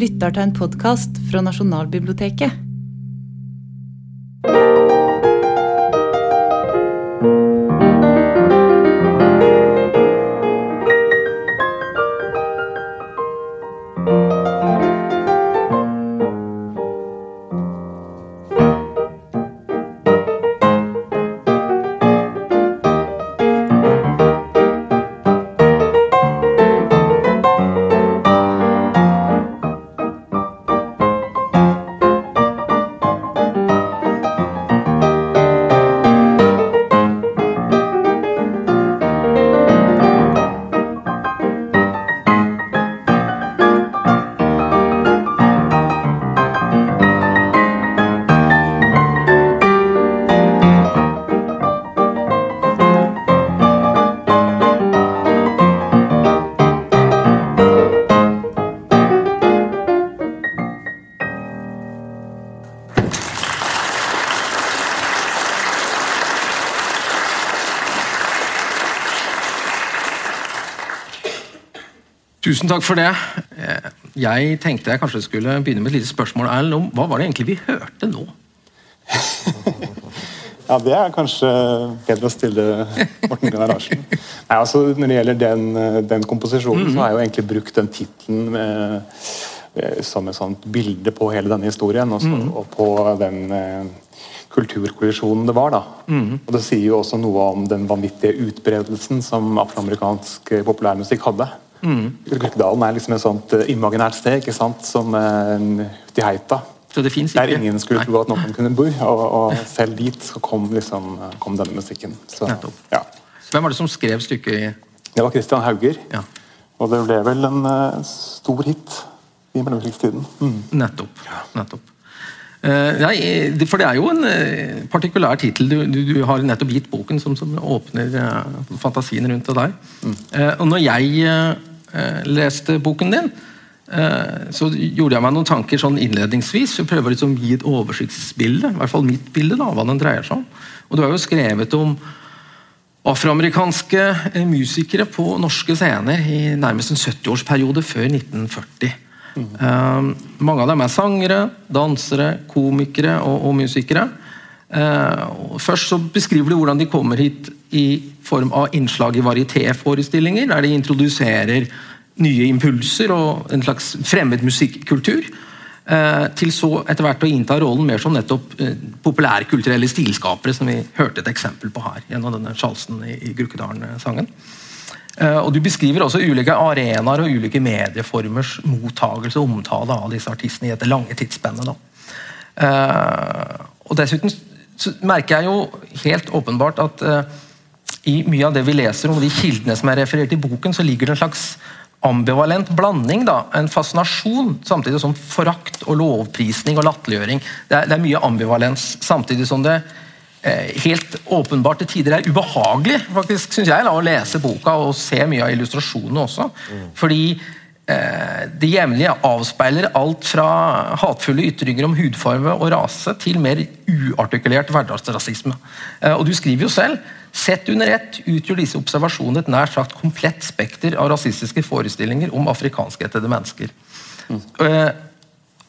lytter til en podkast fra Nasjonalbiblioteket. Tusen takk for det. Eh, Jeg tenkte jeg kanskje skulle begynne med et lite spørsmål. Erlend, om hva var det egentlig vi hørte nå? Ja, Det er kanskje bedre å stille Morten Gunnar Larsen. Nei, altså, når det gjelder den, den komposisjonen, så har jeg jo egentlig brukt den tittelen eh, som et sånt bilde på hele denne historien, og, -hmm. og på den eh, kulturkollisjonen det var. da. Og Det sier jo også noe om den vanvittige utbredelsen som afroamerikansk eh, populærmusikk hadde. Gurkedalen er liksom et sånt eh, imaginært sted ikke sant? som de ute heita. Så det ikke? Der ingen skulle tro at noen kunne bo, og, og selv dit kom, liksom, kom denne musikken. Så, ja. Hvem var det som skrev stykket i Det var Christian Hauger, Ja, og det ble vel en uh, stor hit i mellomkrigstiden. Mm. nettopp. nettopp. Uh, nei, for det er jo en uh, partikulær tittel. Du, du, du har nettopp gitt boken som, som åpner uh, fantasien rundt det der. Eh, og når jeg eh, eh, leste boken din, eh, så gjorde jeg meg noen tanker sånn innledningsvis. for å prøve å gi et oversiktsbilde, i hvert fall mitt bilde, da, hva den dreier seg om. Og du har jo skrevet om afroamerikanske eh, musikere på norske scener i nærmest en 70-årsperiode før 1940. Eh, mange av dem er sangere, dansere, komikere og, og musikere. Eh, og først så beskriver du hvordan de kommer hit i form av innslag i varietéforestillinger, der de introduserer nye impulser og en slags fremmed musikkultur. Eh, til så etter hvert å innta rollen mer som nettopp eh, populærkulturelle stilskapere, som vi hørte et eksempel på her gjennom denne sjalsen i, Gurkedalen-sangen. Eh, og Du beskriver også ulike arenaer og ulike medieformers mottagelse og omtale av disse artistene i dette lange tidsspennet. da. Og Dessuten merker jeg jo helt åpenbart at i mye av det vi leser om de kildene som er referert i boken, så ligger det en slags ambivalent blanding. da, En fascinasjon samtidig som forakt og lovprisning og latterliggjøring. Det, er- det er mye ambivalens, samtidig som det eh, helt åpenbart til tider er ubehagelig faktisk, synes jeg, da, å lese boka og se mye av illustrasjonene også. Fordi eh, det jevnlige avspeiler alt fra hatefulle ytringer om hudfarve og rase til mer uartikulert hverdagsrasisme. Eh, og du skriver jo selv Sett under ett utgjør disse observasjonene et nær sagt komplett spekter av rasistiske forestillinger om afrikanskættede mennesker. Eh,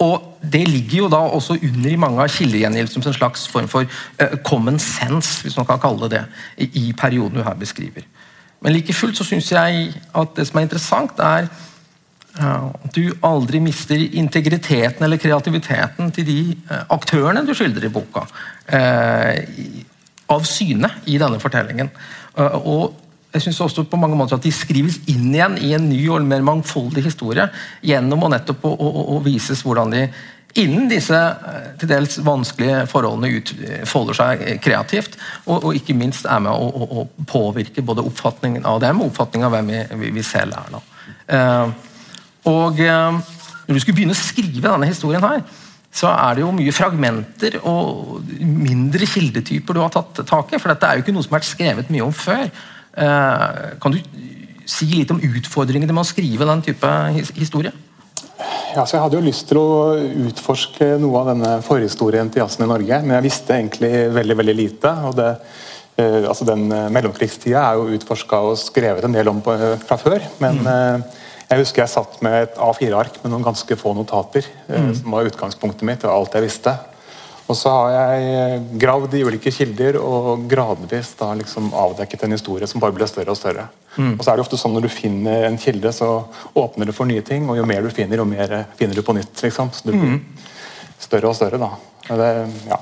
og Det ligger jo da også under i mange av kildegjengjeldelsene som en slags form for eh, common sense, hvis man kan kalle det det, i, perioden du her beskriver. Men like fullt så syns jeg at det som er interessant, er at du aldri mister integriteten eller kreativiteten til de eh, aktørene du skildrer i boka. Av syne i denne fortellingen. Eh, og jeg synes også på mange måter at De skrives inn igjen i en ny og mer mangfoldig historie gjennom å nettopp å, å, å vises hvordan de innen disse eh, til dels vanskelige forholdene utfolder seg eh, kreativt, og, og ikke minst er med å, å, å påvirke både oppfatningen av dem og oppfatningen av hvem vi, vi, selv er. Da. Og Når du skulle begynne å skrive denne historien, her, så er det jo mye fragmenter og mindre kildetyper du har tatt tak i. For dette er jo ikke noe som har vært skrevet mye om før. Eh, kan du si litt om utfordringene med å skrive den type his historie? Ja, så Jeg hadde jo lyst til å utforske noe av denne forhistorien til jazzen i Norge, men jeg visste egentlig veldig veldig lite. og det, eh, altså Den mellomkrigstida er jo utforska og skrevet en del om eh, fra før, men eh, Jeg husker jeg satt med et A4-ark med noen ganske få notater. Mm. Som var utgangspunktet mitt og alt jeg visste. Og så har jeg gravd i ulike kilder og gradvis da liksom avdekket en historie som bare ble større og større. Mm. Og så er det ofte sånn Når du finner en kilde, så åpner det for nye ting. Og jo mer du finner, jo mer finner du på nytt. liksom. Så du blir mm. større og større. da. Det, ja.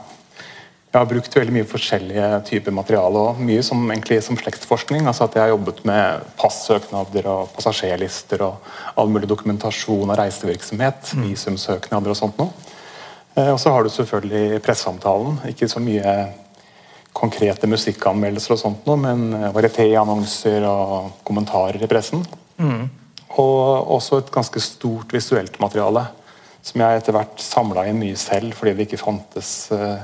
Jeg har brukt veldig mye forskjellige typer materiale. og Mye som, egentlig, som slektsforskning. altså at Jeg har jobbet med passøknader og passasjerlister og all mulig dokumentasjon av reisevirksomhet. Mm. Visumsøknader og sånt noe. Eh, og så har du selvfølgelig pressesamtalen. Ikke så mye konkrete musikkanmeldelser og sånt noe, men eh, varieté-annonser og kommentarer i pressen. Mm. Og også et ganske stort visuelt materiale, som jeg etter hvert samla inn mye selv, fordi det ikke fantes uh,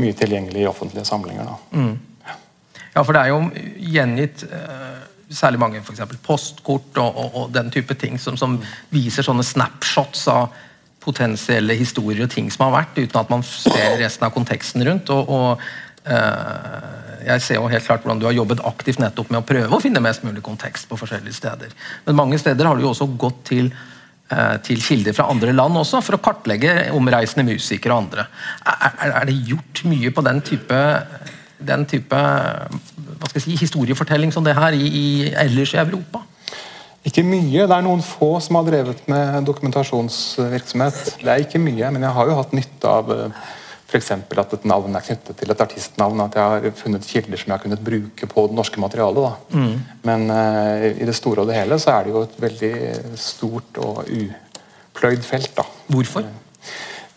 mye tilgjengelig i offentlige samlinger. Mm. Ja. for det er jo gjengitt uh, særlig mange for eksempel, postkort og, og, og, den type ting som, som viser sånne snapshots av potensielle historier og ting som har vært, uten at man ser resten av konteksten rundt. og, og uh, jeg ser jo helt klart hvordan du har jobbet aktivt nettopp med å prøve å finne mest mulig kontekst på forskjellige steder. Men mange steder har du jo også gått til, til kilder fra andre land også, for å kartlegge omreisende musikere og andre. Er, er, det gjort mye på den type, den type si, historiefortelling som det her i, i ellers i Europa? Ikke mye. Det er noen få som har drevet med dokumentasjonsvirksomhet. Det er ikke mye, men jeg har jo hatt nytte av eh, f.eks. at et navn er knyttet til et artistnavn. At jeg har funnet kilder som jeg har kunnet bruke på det norske materialet. Mm. Men uh, i det store og det hele så er det jo et veldig stort og upløyd felt. da. Hvorfor?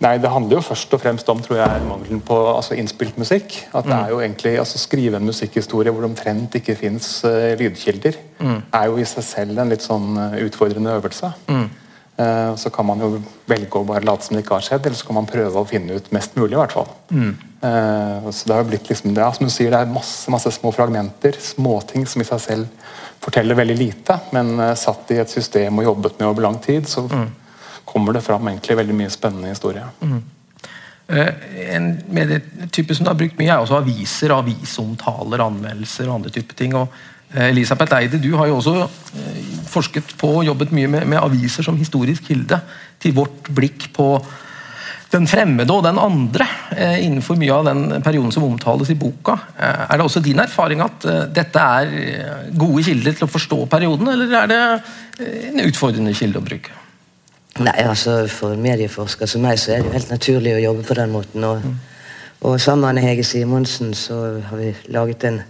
Nei, Det handler jo først og fremst om tror jeg, mangelen på altså, innspilt musikk. At det mm. er jo egentlig, altså Skrive en musikkhistorie hvor det omtrent ikke fins uh, lydkilder, mm. er jo i seg selv en litt sånn utfordrende øvelse. Mm. Uh, så kan man jo velge å bare late som det ikke har skjedd, eller så kan man prøve å finne ut mest mulig. i hvert fall. Mm. så Det har jo blitt liksom, det, som du sier, det er masse, masse små fragmenter, småting som i seg selv forteller veldig lite, men satt i et system og jobbet med over lang tid, så mm kommer det fram egentlig veldig mye spennende historie. Mm. En medietype som du har brukt mye, er også aviser, avisomtaler, anmeldelser og andre typer ting. og Elisabeth Eide, du har jo også uh, forsket på og jobbet mye med, med, aviser som historisk kilde til vårt blikk på den fremmede og den andre innenfor mye av den perioden som omtales i boka. Er det også din erfaring at dette er gode kilder til å forstå perioden, eller er det en utfordrende kilde å bruke? Nei, altså For medieforsker som meg så er det jo helt naturlig å jobbe på den måten. Og, mm. og sammen med Hege Simonsen så har vi laget en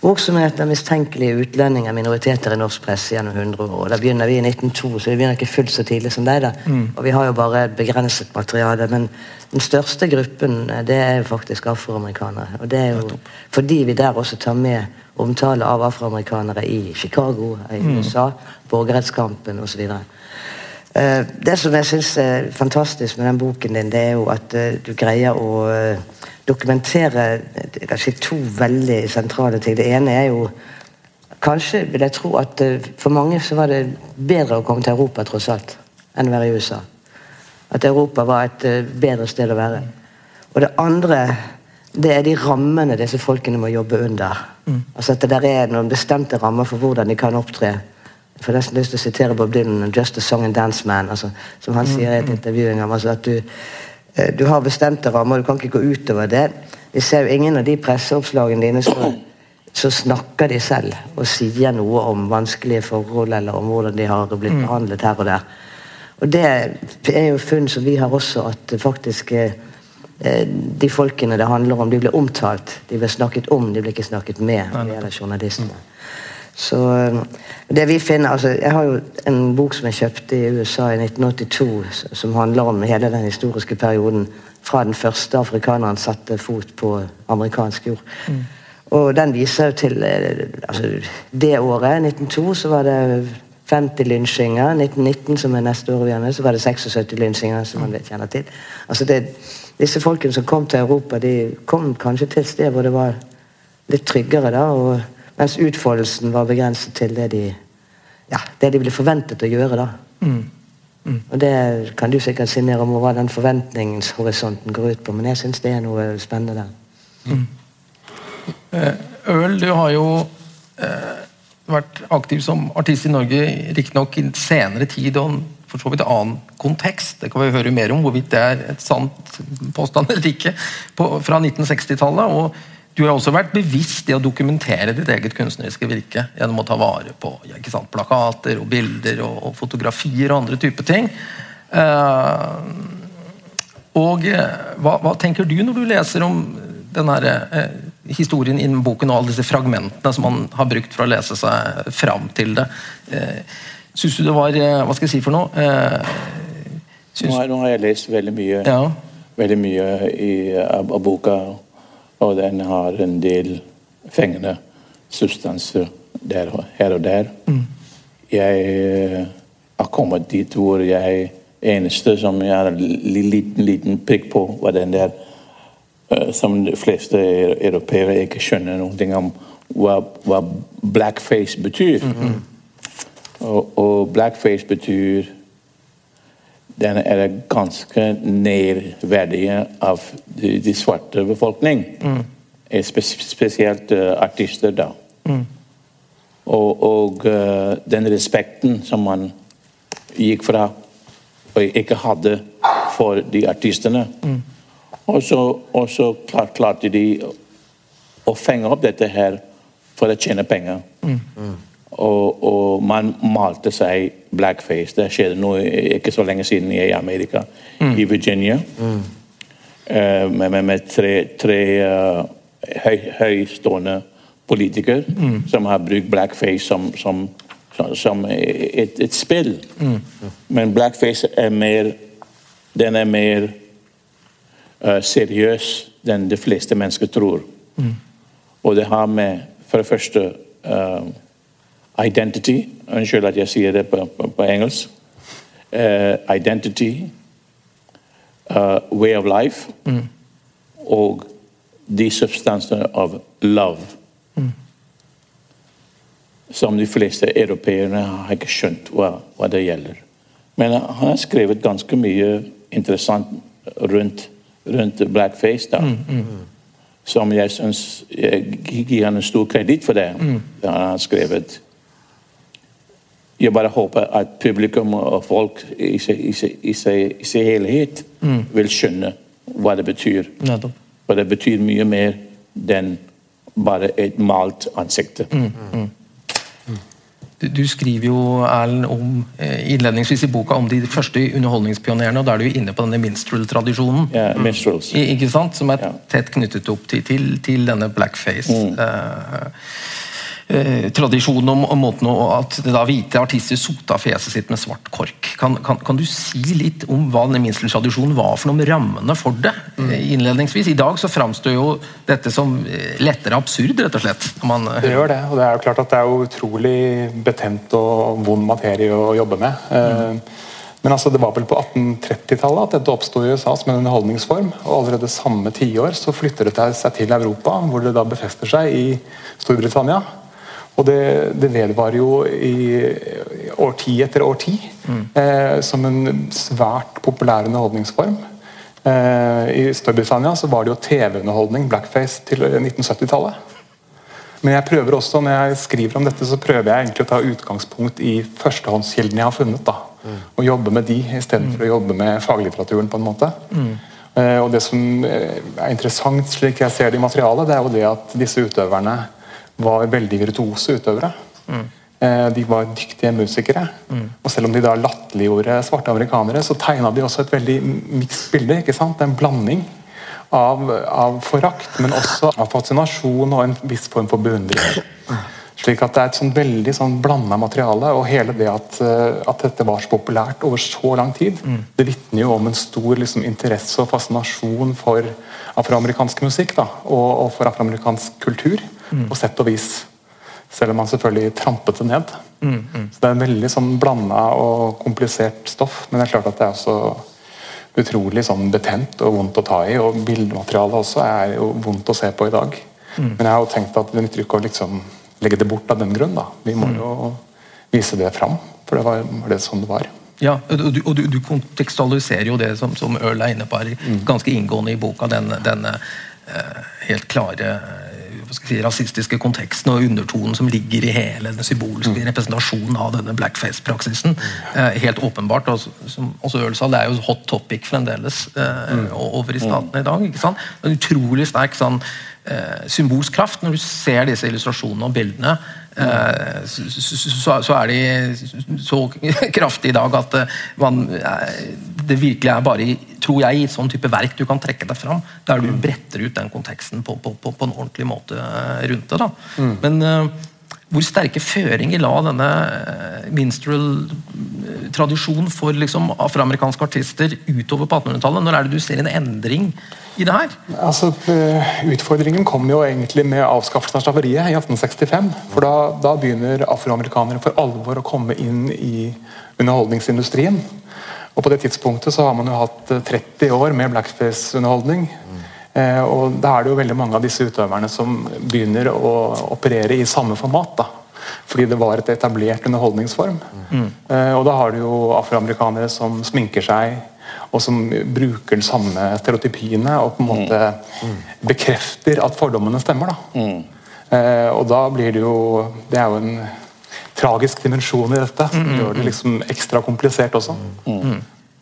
bok med heter 'Mistenkelige utlendinger minoriteter i norsk presse gjennom 100 år'. og Da begynner vi i 1902, så vi begynner ikke fullt så tidlig som deg. da. Mm. Og vi har jo bare et begrenset materiale. Men den største gruppen det er jo faktisk afroamerikanere. Og det er jo fordi vi der også tar med omtale av afroamerikanere i Chicago, i mm. USA, mm. borgerrettskampen osv. Eh, det som jeg syns er fantastisk med den boken din, det er jo at eh, du greier å eh, dokumentere kanskje to veldig sentrale ting. Det ene er jo Kanskje vil jeg tro at for mange så var det bedre å komme til Europa tross alt, enn å være i USA. At Europa var et bedre sted å være. Og det andre det er de rammene disse folkene må jobbe under. Mm. Altså at Det der er noen bestemte rammer for hvordan de kan opptre jeg får nesten lyst til å sitere Bob Dylan 'Just a Song and Dance Man'. Altså, som han sier i et intervju en gang. Altså at du, eh, du har bestemte rammer, du kan ikke gå utover det. Vi ser jo ingen av de presseoppslagene dine så, så snakker de selv og sier noe om vanskelige forhold eller om hvordan de har blitt mm. behandlet her og der. Og Det er jo funn som vi har også, at faktisk eh, de folkene det handler om, de blir omtalt. De blir snakket om, de blir ikke snakket med det gjelder journalistene. Så eh, det vi finner, altså Jeg har jo en bok som jeg kjøpte i USA i 1982, som handler om hele den historiske perioden fra den første afrikaneren satte fot på amerikansk jord. Mm. Og den viser jo til eh, altså, Det året, 1902, så var det 50 lynsjinger. 1919, som er neste år igjen, så var det 76 lynsjinger, som man vet kjenner til. Altså det, disse folkene som kom til Europa, de kom kanskje til et sted hvor det var litt tryggere. da, og mens utfoldelsen var begrenset til det de, ja, det de ble forventet å gjøre. da. Mm. Mm. Og Det kan du sikkert si mer om hva den forventningshorisonten går ut på, men jeg syns det er noe spennende der. Mm. Eh, Øl, du har jo eh, vært aktiv som artist i Norge, riktignok i senere tid og for så vidt annen kontekst. Det kan vi høre mer om hvorvidt det er et sant påstand eller ikke. På, fra 1960-tallet. og du har også vært bevisst i å dokumentere ditt eget kunstneriske virke gjennom å ta vare på sant, plakater og bilder og, og, fotografier og andre typer ting. Uh, og uh, hva, hva, tenker du når du leser om den her, uh, historien innen boken og alle disse fragmentene som man har brukt for å lese seg fram til det? Uh, Syns du det var Hva skal jeg si for noe? Nå, har, nå, har, jeg lest veldig mye, ja. veldig mye i, av, av boka. Og den har en del fengende substanser der, her og der. Mm. Jeg eh, har kommet dit hvor jeg eneste som jeg har en liten, liten prikk på, var den der uh, som de fleste europeere ikke skjønner noe om hva, hva blackface betyr. Mm -hmm. og, og, blackface betyr den er ganske nedverdige av de, de svarte befolkning. Mm. spesielt uh, artister, da. Mm. Og, og uh, den respekten som man gikk fra og ikke hadde for de artistene. Mm. Og så, og så klart, klarte de å fenge opp dette her for å tjene penger. Mm. Og, og, man malte seg blackface. Det skjedde noe ikke så lenge siden i Amerika, mm. i Virginia. Mm. Uh, med, med, tre, tre uh, høy, høystående politikere mm. som har brukt blackface som, som, som et, et, spill. Mm. Men blackface er mer Den er mer uh, seriøs enn de fleste mennesker tror. Mm. Og det har med, for det første identity Unnskyld at jeg sier det på, på, på engelsk. Uh, identity, uh, way of life mm. og de substansene av love. Mm. Som de fleste europeerne har ikke skjønt hva, hva, det gjelder. Men han har skrevet ganske mye interessant rundt, rundt blackface. da. Mm, mm. som jeg syns gir han en stor kreditt for det. Mm. Han har skrevet jeg bare håper at publikum og folk i sin helhet mm. vil skjønne hva det betyr. For det betyr mye mer enn bare et malt ansikt. Mm. Mm. Du, du, skriver jo Erlend, om eh, innledningsvis i boka om de første underholdningspionerene. og Da er du jo inne på denne minstrel-tradisjonen. Ja, minstrels. ikke sant? Som er tett knyttet opp til, til, til denne blackface. Mm. Uh, eh, tradisjonen om, om måten at da hvite artister sota fjeset sitt med svart kork. Kan, kan, kan du si litt om hva den minste tradisjonen var for noen rammene for det? Mm. innledningsvis? I dag så framstår jo dette som eh, lettere absurd, rett og slett. det gjør det, og det er jo klart at det er jo utrolig betent og vond materie å jobbe med. Mm. Men altså, det var vel på 1830-tallet at dette oppsto i USA som en underholdningsform. og Allerede samme tiår så flytter det seg til Europa, hvor det da befester seg i Storbritannia. Og det, det vedvarer jo i årti etter årti mm. eh, som en svært populær underholdningsform. Eh, I Storbritannia så var det jo TV-underholdning, blackface, til 1970-tallet. Men jeg prøver også, når jeg skriver om dette, så prøver jeg egentlig å ta utgangspunkt i førstehåndskildene jeg har funnet. da, mm. Og jobbe med de istedenfor mm. å jobbe med faglitteraturen. på en måte. Mm. Eh, og Det som er interessant, slik jeg ser det i materialet, det er jo det at disse utøverne var veldig virtuose utøvere. Mm. De var dyktige musikere. Mm. Og selv om de da latterliggjorde svarte amerikanere, så tegna de også et veldig mikst bilde. ikke sant? En blanding av, av, forakt, men også av fascinasjon og en viss form for beundring. Slik at Det er et sånn veldig sånn blanda materiale. og hele det at, eh, at, dette var så populært over så lang tid, mm. det vitner jo om en stor liksom, interesse og fascinasjon for afroamerikansk musikk da, og, og for afroamerikansk kultur. På sett og vis. Selv om han selvfølgelig trampet det ned. Mm, mm. Så Det er en veldig sånn blanda og komplisert stoff, men det er klart at det er også utrolig sånn betent og vondt å ta i. Og bildematerialet også er jo vondt å se på i dag. Mm. Men jeg har jo tenkt at det nytter ikke å liksom legge det bort av den grunn. da. Vi må mm. jo vise det fram, for det var, det sånn det var. Ja, og du, og du, du kontekstualiserer jo det som, som Earl er inne på her, ganske inngående i boka. Denne, denne uh, helt klare si, rasistiske konteksten og undertonen som ligger i hele den symbolske mm. representasjonen av denne blackface-praksisen. Eh, helt åpenbart. Og, som også Øl sa, det er jo hot topic fremdeles eh, mm. over i statene i dag. ikke sant? En utrolig sterk sånn, symbolsk kraft når du ser disse illustrasjonene og bildene. Eh, så, er de så kraftige i dag at eh, man, eh, det virkelig er bare tror jeg, i et sånn type verk du kan trekke deg fram. Der du mm. bretter ut den konteksten på, på, på, på en ordentlig måte rundt det. da. Mm. Men hvor sterke føringer la denne minstrel-tradisjonen for liksom, afroamerikanske artister utover på 1800-tallet? Når er det du ser en endring i det her? Altså, utfordringen kom jo egentlig med avskaffelsen av slaveriet i 1865. for Da, da begynner afroamerikanere for alvor å komme inn i underholdningsindustrien. Og På det tidspunktet så har man jo hatt 30 år med blackface-underholdning. Eh, og Da er det jo veldig mange av disse utøverne som begynner å operere i samme format. da fordi det var et etablert underholdningsform. Mm. Eh, og da har du jo afroamerikanere som sminker seg, og som bruker de samme stereotypiene og på en måte mm. bekrefter at fordommene stemmer. da. Mm. Eh, og da blir det jo Det er jo en tragisk dimensjon i dette, som gjør det liksom ekstra komplisert også.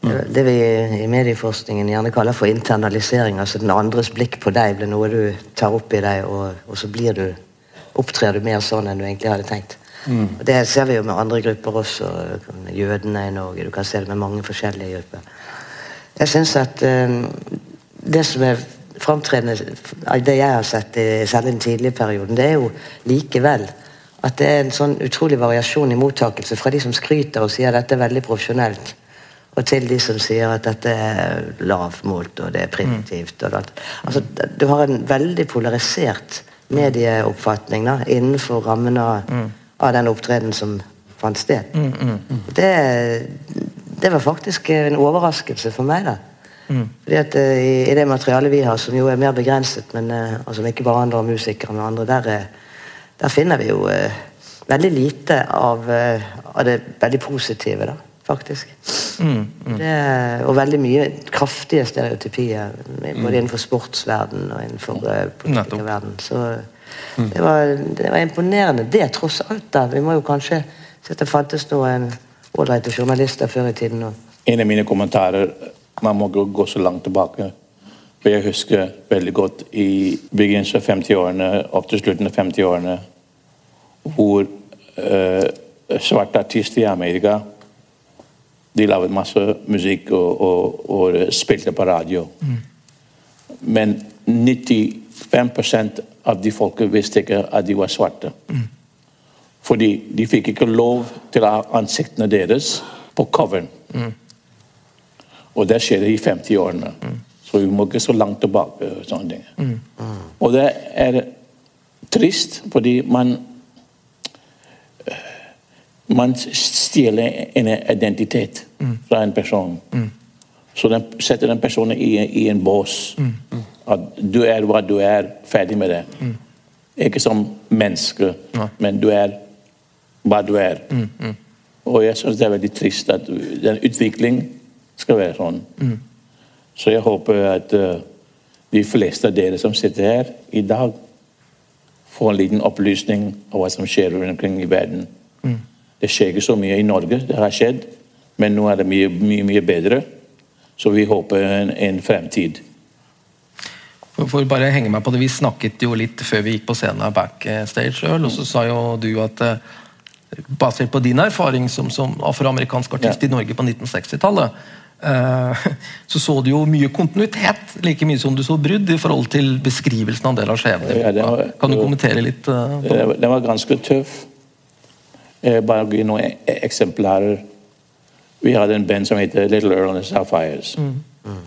Det vi i medieforskningen gjerne kaller for internalisering, altså den andres blikk på deg blir noe du tar opp i deg, og, og så blir du opptrer du mer sånn enn du egentlig hadde tenkt. Mm. Og Det ser vi jo med andre grupper også. Jødene i Norge. Du kan se det med mange forskjellige grupper. Jeg synes at uh, det som er framtredende det jeg har sett i særlig den tidlige perioden, det er jo likevel at det er en sånn utrolig variasjon i mottakelse fra de som skryter og sier at dette er veldig profesjonelt, og til de som sier at dette er lavmålt og det er primitivt. Mm. Altså, du har en veldig polarisert medieoppfatning da, innenfor rammen av, mm. av den opptreden som fant sted. Mm, mm, mm, det, det, var faktisk en overraskelse for meg. da. Mm. Fordi at uh, i, i, det materialet vi har, som jo er mer begrenset, men uh, altså ikke bare andre musikere, men andre, der, uh, der finner vi jo veldig lite av, av, det veldig positive. da faktisk. Mm, mm. Det, og veldig mye kraftige stereotypier, både mm. innenfor sportsverden og innenfor uh, politikerverden. Så mm. det, var, det, var, imponerende, det tross alt. da. Vi må jo kanskje at det fantes noen ålreite journalister før i tiden. Og. En av mine kommentarer Man må gå så langt tilbake. For jeg husker veldig godt i begynnelsen av 50-årene, opp til slutten av 50-årene, hvor uh, svarte artister i Amerika de laget masse musikk og, og, og spilte på radio. Mm. Men 95% av de folka visste ikke at de var svarte. Mm. Fordi de fikk ikke lov til å ha ansiktene deres på coveren. Mm. Og det skjedde i 50-årene. Mm. Så vi må ikke så langt tilbake. Og sånne ting. Mm. Og det er trist, fordi man man stjeler en identitet fra en person. Mm. Så den setter den personen i, i en bås. At du er hva du er, ferdig med det. Ikke som menneske, ja. men du er hva du er. Mm, mm. Og jeg syns det er veldig trist at den utvikling skal være sånn. Så jeg håper at uh, de fleste av dere som sitter her i dag, får en liten opplysning av hva som skjer rundt omkring i verden. Mm. Det skjer ikke så mye i Norge, det har skjedd, men nå er det mye, mye, mye bedre. Så vi håper en, en fremtid. For bare henge meg på det, Vi snakket jo litt før vi gikk på scenen backstage, og så sa jo du at eh, basert på din erfaring som, som afroamerikansk artist ja. i Norge på 1960-tallet, eh, så så du jo mye kontinuitet, like mye som du så brudd i forhold til beskrivelsen av en del av skjebnen. Ja, kan du kommentere litt uh? Den var ganske tøff. Eh, bare gi noen e- eksemplarer. Vi hadde en band som heter Little Earl and the Sapphires. Mm. Mm.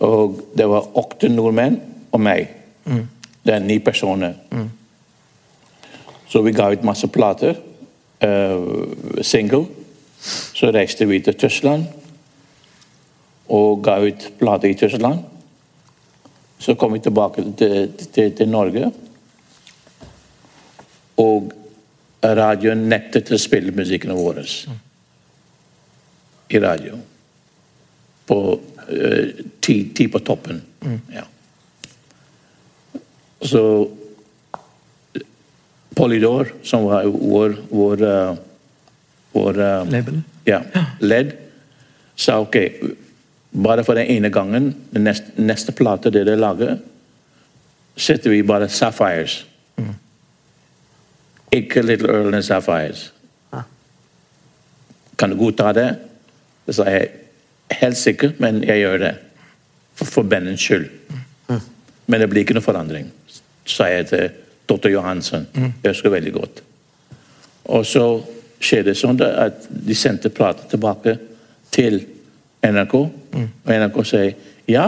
Og det var åtte nordmenn og meg. Mm. Det er ni personer. Mm. Så vi ga ut masse plater. Uh, single. Så reiste vi til Tyskland og ga ut plate i Tyskland. Så kom vi tilbake til, til, til Norge. Og radioen nektet å spille musikken vår i radio. På uh, ti, ti, på toppen. Mm. Ja. Så Polydor, som var vår, vår, uh, vår uh, ja, ledd, sa ok, bare for den ene gangen, den neste, neste plate dere lager, setter vi bare Sapphires. Mm. Ikke Little Earl and Sapphires. Ah. Kan du godta det? Det sa jeg helt sikkert, men jeg gjør det. For, for bandens skyld. Mm. Men det blir ikke noe forandring, sa jeg til Dr. Johansen. Mm. Jeg husker veldig godt. Og så skjedde det sånn at de sendte plater tilbake til NRK, mm. og NRK sier ja,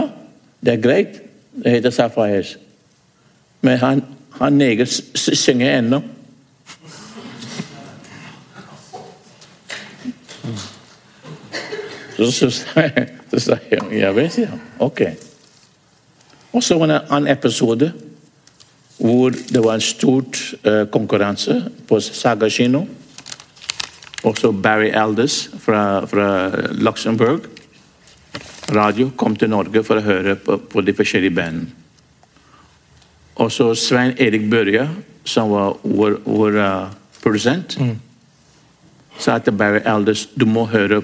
det er greit, det heter Sapphires. Men han, han neger synger ennå. Så sa jeg ja vet, ja. Ok. Og så var det en episode hvor det var en stort uh, konkurranse på Saga kino. Også Barry Alders fra, fra, Luxembourg radio kom til Norge for å høre på, på de forskjellige bandene. Og så Svein Erik Børje, som var vår, vår uh, produsent, mm. sa til Barry Alders du må høre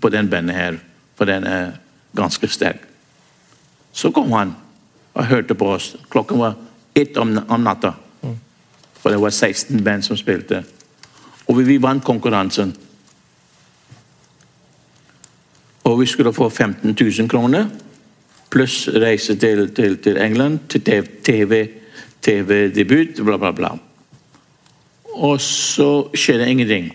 på den bandet her, for den er ganske sterk. Så kom han og hørte på oss. Klokken var ett om, om natta. For det var 16 band som spilte. Og vi vant konkurransen. Og vi skulle få 15 000 kroner, pluss reise til, til, til England, til TV, TV-debut, bla, bla, bla. Og så skjedde ingenting.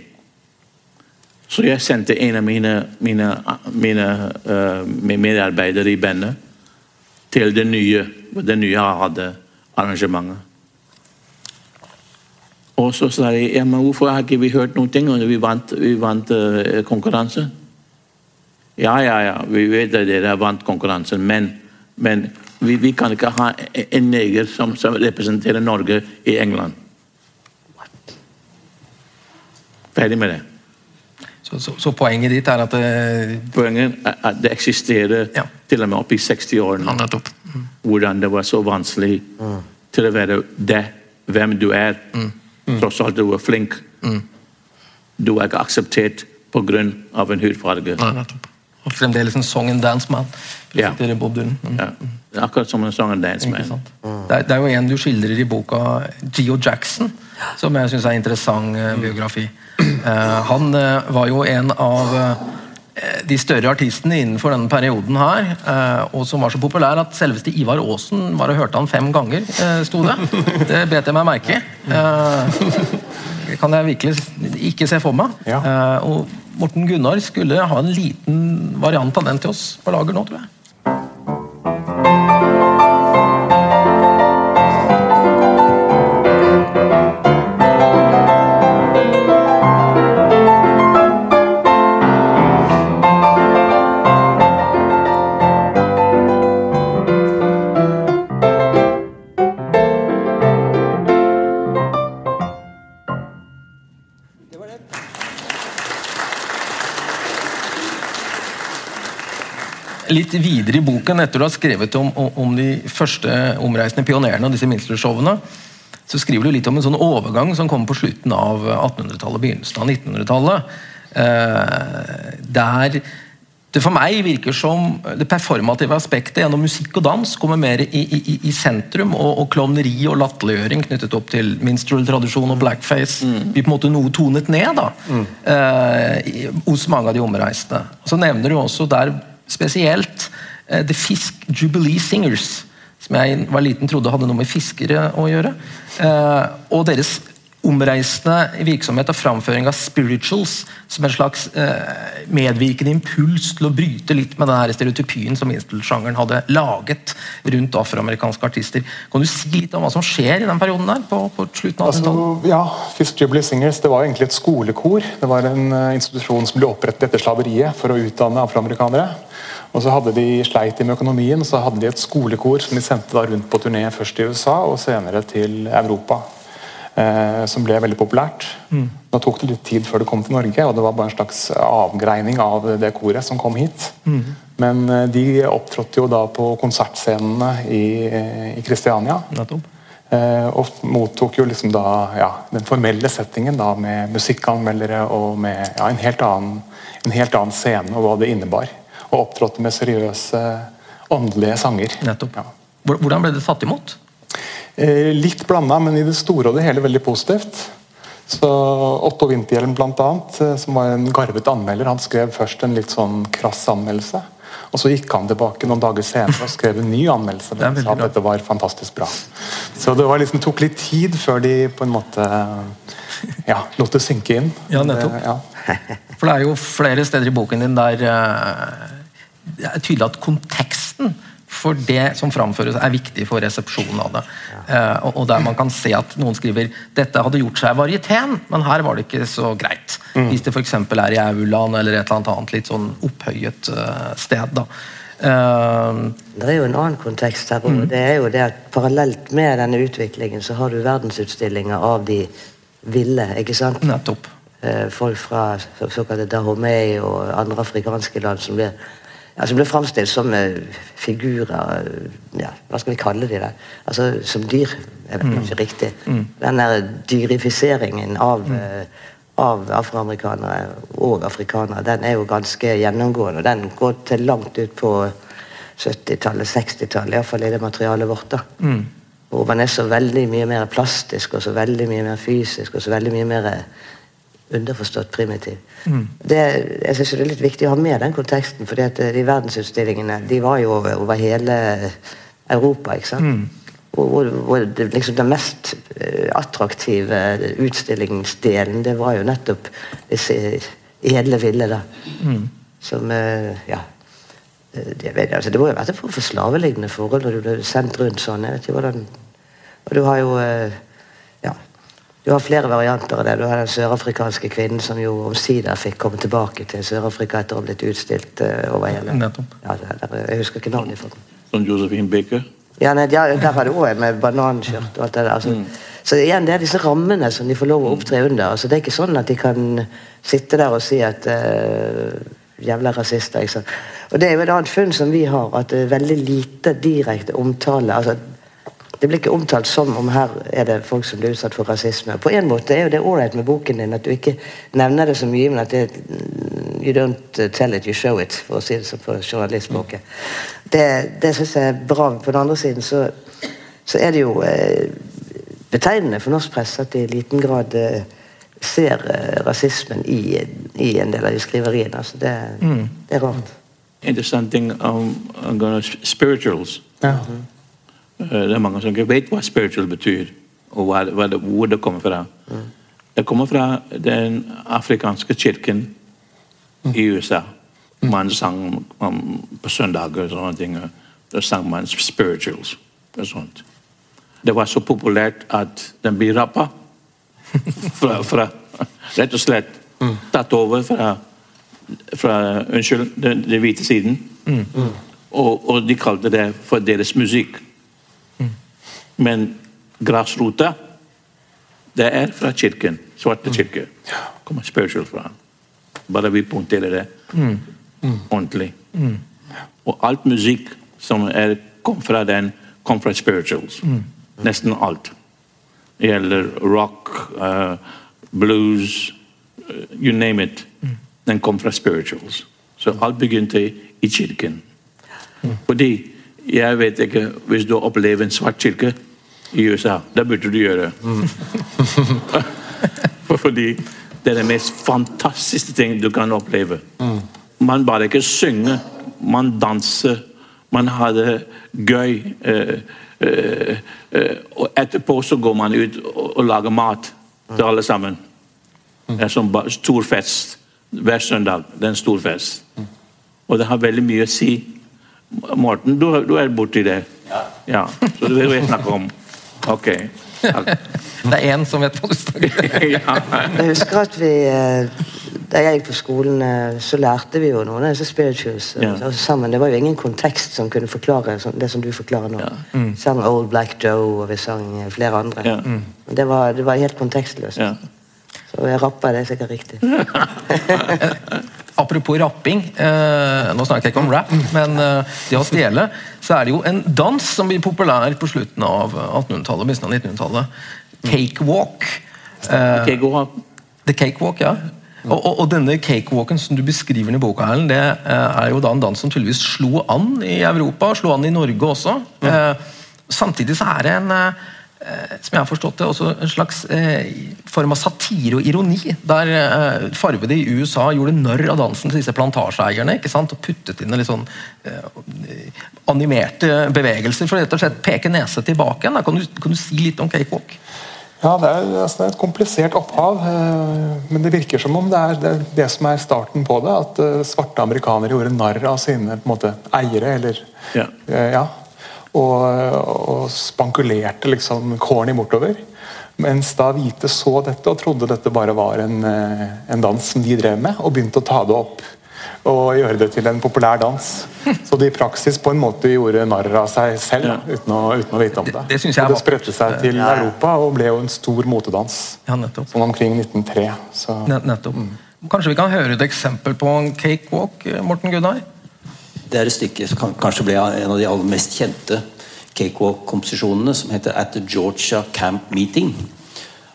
Så jeg sendte en av mine, mine, mine uh, medarbeidere i bandet til det nye, det nye hadde arrangementet. Og så sa de ja, men hvorfor har ikke vi hørt noen ting? Vi vant, vi vant uh, konkurranse. Ja, ja, ja, vi vet at dere vant konkurransen, men, men vi, vi, kan ikke ha en neger som, som representerer Norge i England. What? Ferdig med det. Så, så, så, poenget ditt er at det eh, Poenget er at det eksisterer ja. til og med opp i 60-årene. Mm. Hvordan det var så vanskelig mm. Til å være det, hvem du er. Mm. mm. Tross alt du er flink. Mm. Du er ikke akseptert pga. en hudfarge. Og fremdeles en song and dance-man. Ja. Mm. ja. Akkurat som en song and dance-man. Det, er, det er jo en du skildrer i boka, Geo Jackson, som jeg syns er en interessant uh, biografi. Uh, han uh, var jo en av de større artistene innenfor denne perioden her, og som var så populær at selveste Ivar Aasen var og hørte han fem ganger, sto det. Det bet jeg meg merke i. Det kan jeg virkelig ikke se for meg. Ja. og Morten Gunnar skulle ha en liten variant av den til oss på lager nå, tror jeg. Litt videre i boken, etter du har skrevet om, om de første omreisende pionerene og disse minstrelshowene, så skriver du litt om en sånn overgang som kommer på slutten av 1800-tallet, begynnelsen av 1900-tallet. Eh, der det for meg virker som det performative aspektet gjennom musikk og dans kommer mer i, i, i sentrum, og, og klovneri og latterliggjøring knyttet opp til minstrel-tradisjon og blackface mm. blir på en måte noe tonet ned da, mm. eh, hos mange av de omreisende. Så nevner du også der spesielt uh, The Fisk Jubilee Singers, som jeg var liten trodde hadde noe med fiskere å gjøre. Uh, og deres omreisende virksomhet og framføring av spirituals som en slags uh, medvirkende impuls til å bryte litt med denne stereotypien som minstrelsjangeren hadde laget rundt afroamerikanske artister. Kan du si litt om hva som skjer i den perioden der? på, på slutten av altså, ja, Fisk Jubilee Singers det var egentlig et skolekor. Det var en institusjon som ble opprettet etter slaveriet for å utdanne afroamerikanere. Og så hadde de sleit med økonomien, så hadde de et skolekor som de sendte da rundt på turné først i USA og senere til Europa. Eh, som ble veldig populært. Mm. Nå tok det litt tid før det kom til Norge, og det var bare en slags avgreining av det koret som kom hit. Mm. Men eh, de opptrådte jo da på konsertscenene i, i Kristiania. Eh, og mottok jo liksom da ja, den formelle settingen da med musikkanmeldere og med ja, en, helt annen, en helt annen scene og hva det innebar. Og opptrådte med seriøse, åndelige sanger. Nettopp. Ja. Hvordan ble det tatt imot? Eh, litt blanda, men i det store og det hele veldig positivt. Så Otto Winterhjelm annet, eh, som var en garvet anmelder, han skrev først en litt sånn krass anmeldelse. Og Så gikk han tilbake noen dager senere og skrev en ny anmeldelse. Det sa at dette var fantastisk bra. Så det liksom, tok litt tid før de på en måte ja, lot det synke inn. Ja, nettopp. Det, ja. For det er jo flere steder i boken din der uh, det er tydelig at konteksten for det som framføres, er viktig for resepsjonen av det. Uh, og, der man kan se at noen skriver dette hadde gjort seg varietén, men her var det ikke så greit. Mm. Hvis det f.eks. er i aulaen eller et eller annet litt sånn opphøyet uh, sted. da. Uh, det er jo en annen kontekst her. Mm. det er jo det at Parallelt med denne utviklingen så har du verdensutstillinger av de ville. ikke sant? Nettopp. folk fra såkalte Dahomey og andre afrikanske land som blir som ble framstilt som uh, figurer ja, Hva skal vi kalle de det? Altså som dyr. Jeg vet mm. ikke riktig. Mm. Den der dyrifiseringen av, uh, av afroamerikanere og afrikanere, den er jo ganske gjennomgående. og Den går til langt ut på 70-tallet, 60-tallet, iallfall i det materialet vårt. da. Mm. Hvor man er så veldig mye mer plastisk og så veldig mye mer fysisk og så veldig mye mer underforstått primitiv. Mm. Det, jeg synes det er litt viktig å ha med den konteksten, for eh, de verdensutstillingene de var jo over, over hele Europa. ikke sant? Mm. Og, og det, liksom Den mest uh, attraktive utstillingsdelen det var jo nettopp disse edle ville. da. Mm. Som ja, det, altså, det må jo vært en form for slavelignende forhold når du ble sendt rundt sånn. jeg vet ikke hvordan, Og du har jo du har flere varianter av det. Du har den sørafrikanske kvinnen som jo omsider fikk komme tilbake til Sør-Afrika etter å ha blitt utstilt uh, over hele ja, der, Jeg husker ikke navnet. for Som Josephine Baker? Ja, nei, ja, der var det òg en med bananskjørt og alt det der. Altså, mm. Så igjen, det er disse rammene som de får lov å opptre under. Altså, det er ikke sånn at de kan sitte der og si at uh, jævla rasister. Ikke sant? Og Det er jo et annet funn som vi har, at det er veldig lite direkte omtale. altså det blir ikke omtalt som om her er det folk som blir utsatt for rasisme. På en måte er jo det ålreit med boken din at du ikke nevner det så mye, men at det You don't uh, tell it, you show it, for å si det på journalistspråket. Det, det syns jeg er bra. På den andre siden så, så er det jo eh, betegnende for norsk presse at de i liten grad eh, ser eh, rasismen i, i, en del av de skriveriene. Altså det, mm. det er rart. Interessant ting om um, spirituals. Ja. Mm -hmm. Eh, det er mange som ikke vet hva spiritual betyr, og hva, hva det, hvor det kommer fra. Mm. Det kommer fra den afrikanske kirken mm. i USA. Man sang um, på søndager og sånne ting. Da sang man spirituals og sånt. Det var så populært at den blir rappa. Fra, fra, rett og slett tatt over fra, fra Unnskyld, den, den hvite siden. Mm. Og, og de kalte det for deres musikk. Men grasrota, det er fra kirken. Svarte mm. kirke. Kommer spørsmål fra. Bare vi punkterer det mm. mm. ordentlig. Mm. Og alt musikk som er, kom fra den, kom fra spirituals. Nesten alt. Det gjelder rock, uh, blues, uh, you name it. Den kom fra spirituals. Så alt begynte i kirken. Fordi jeg vet ikke Hvis du opplever en svart kirke i USA. Det burde du gjøre. Mm. Fordi det er det mest fantastiske ting du kan oppleve. Mm. Man bare ikke synger, man danser, man har det gøy. Eh, eh, eh, og etterpå så går man ut og, og lager mat til alle sammen. Mm. Det er som stor fest hver søndag. Det er en stor fest. Mm. Og det har veldig mye å si. Morten, du, du er borti det. Ja. ja. Så vet hva jeg snakker om. Ok. det er én som vet hva du snakker om. Jeg husker at vi eh, Da jeg gikk på skolen, eh, så lærte vi jo noen av disse spirituals ja. altså, sammen. Det var jo ingen kontekst som kunne forklare det som du forklarer nå. Ja. Mm. sang Old Black Joe, og vi sang eh, flere andre. Ja. Mm. Det, var, det, var, helt kontekstløst. Så jeg rappa det sikkert riktig. apropos rapping eh, Nå snakker jeg ikke om rap, men eh, det å stjele. Så er det jo en dans som blir populær på slutten av 1800-tallet, begynnelsen av 1900-tallet. Cakewalk. Eh, The Cakewalk, ja. Og, og, og, denne cakewalken som du beskriver i boka, Erlend, det eh, er jo da en dans som tydeligvis slo an i Europa, slo an i Norge også. Eh, samtidig så er det en Eh, som jeg har forstått det, også en slags eh, form av satire og ironi. Der eh, farvede i USA gjorde narr av dansen til disse plantasjeeierne ikke sant? og puttet inn litt sånn eh, animerte bevegelser for rett og slett peke nese tilbake. igjen. Kan du, kan du si litt om cakewalk? Ja, det er, altså, det er, et komplisert opphav. Eh, men det virker som om det er det, det som er starten på det. At eh, svarte amerikanere gjorde narr av sine måte, eiere, eller ja. ja og, og spankulerte liksom corny bortover. Mens da hvite så dette og trodde dette bare var en, eh, en dans som de drev med, og begynte å ta det opp og gjøre det til en populær dans. Så de i praksis på en måte gjorde narr av seg selv ja. uten, å, uten, å, vite om det. Det, det, og det spredte seg til ja. Europa og ble jo en stor motedans. Ja, sånn omkring 1903. Så. Nettopp. Mm. Kanskje vi kan høre et eksempel på en cakewalk, Morten Gunnar? Det er et stykke som kanskje ble en av de aller mest kjente cakewalk-komposisjonene, som heter 'At the Georgia Camp Meeting'.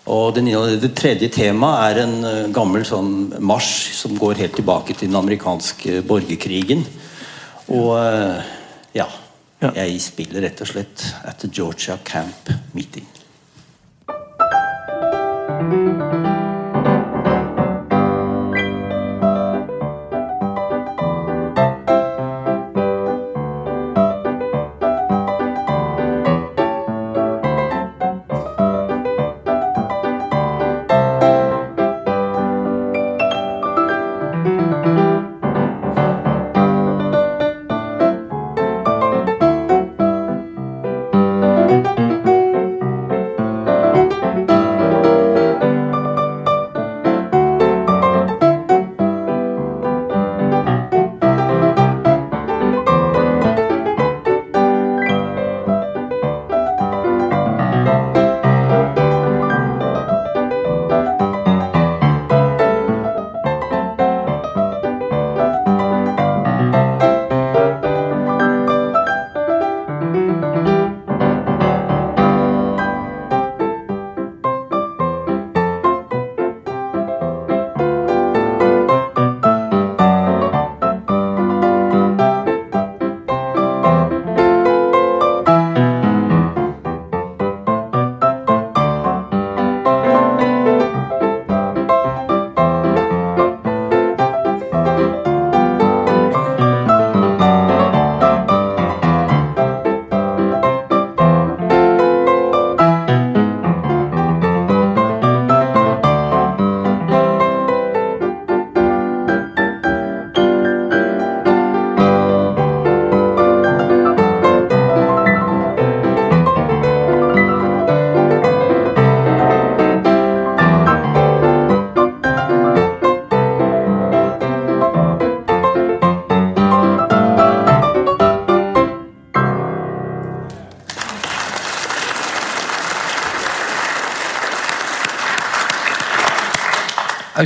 Og den, Det tredje temaet er en eh, gammel sånn marsj som går helt tilbake til den amerikanske borgerkrigen. Og eh, ja, jeg spiller rett og slett 'At the Georgia Camp Meeting'.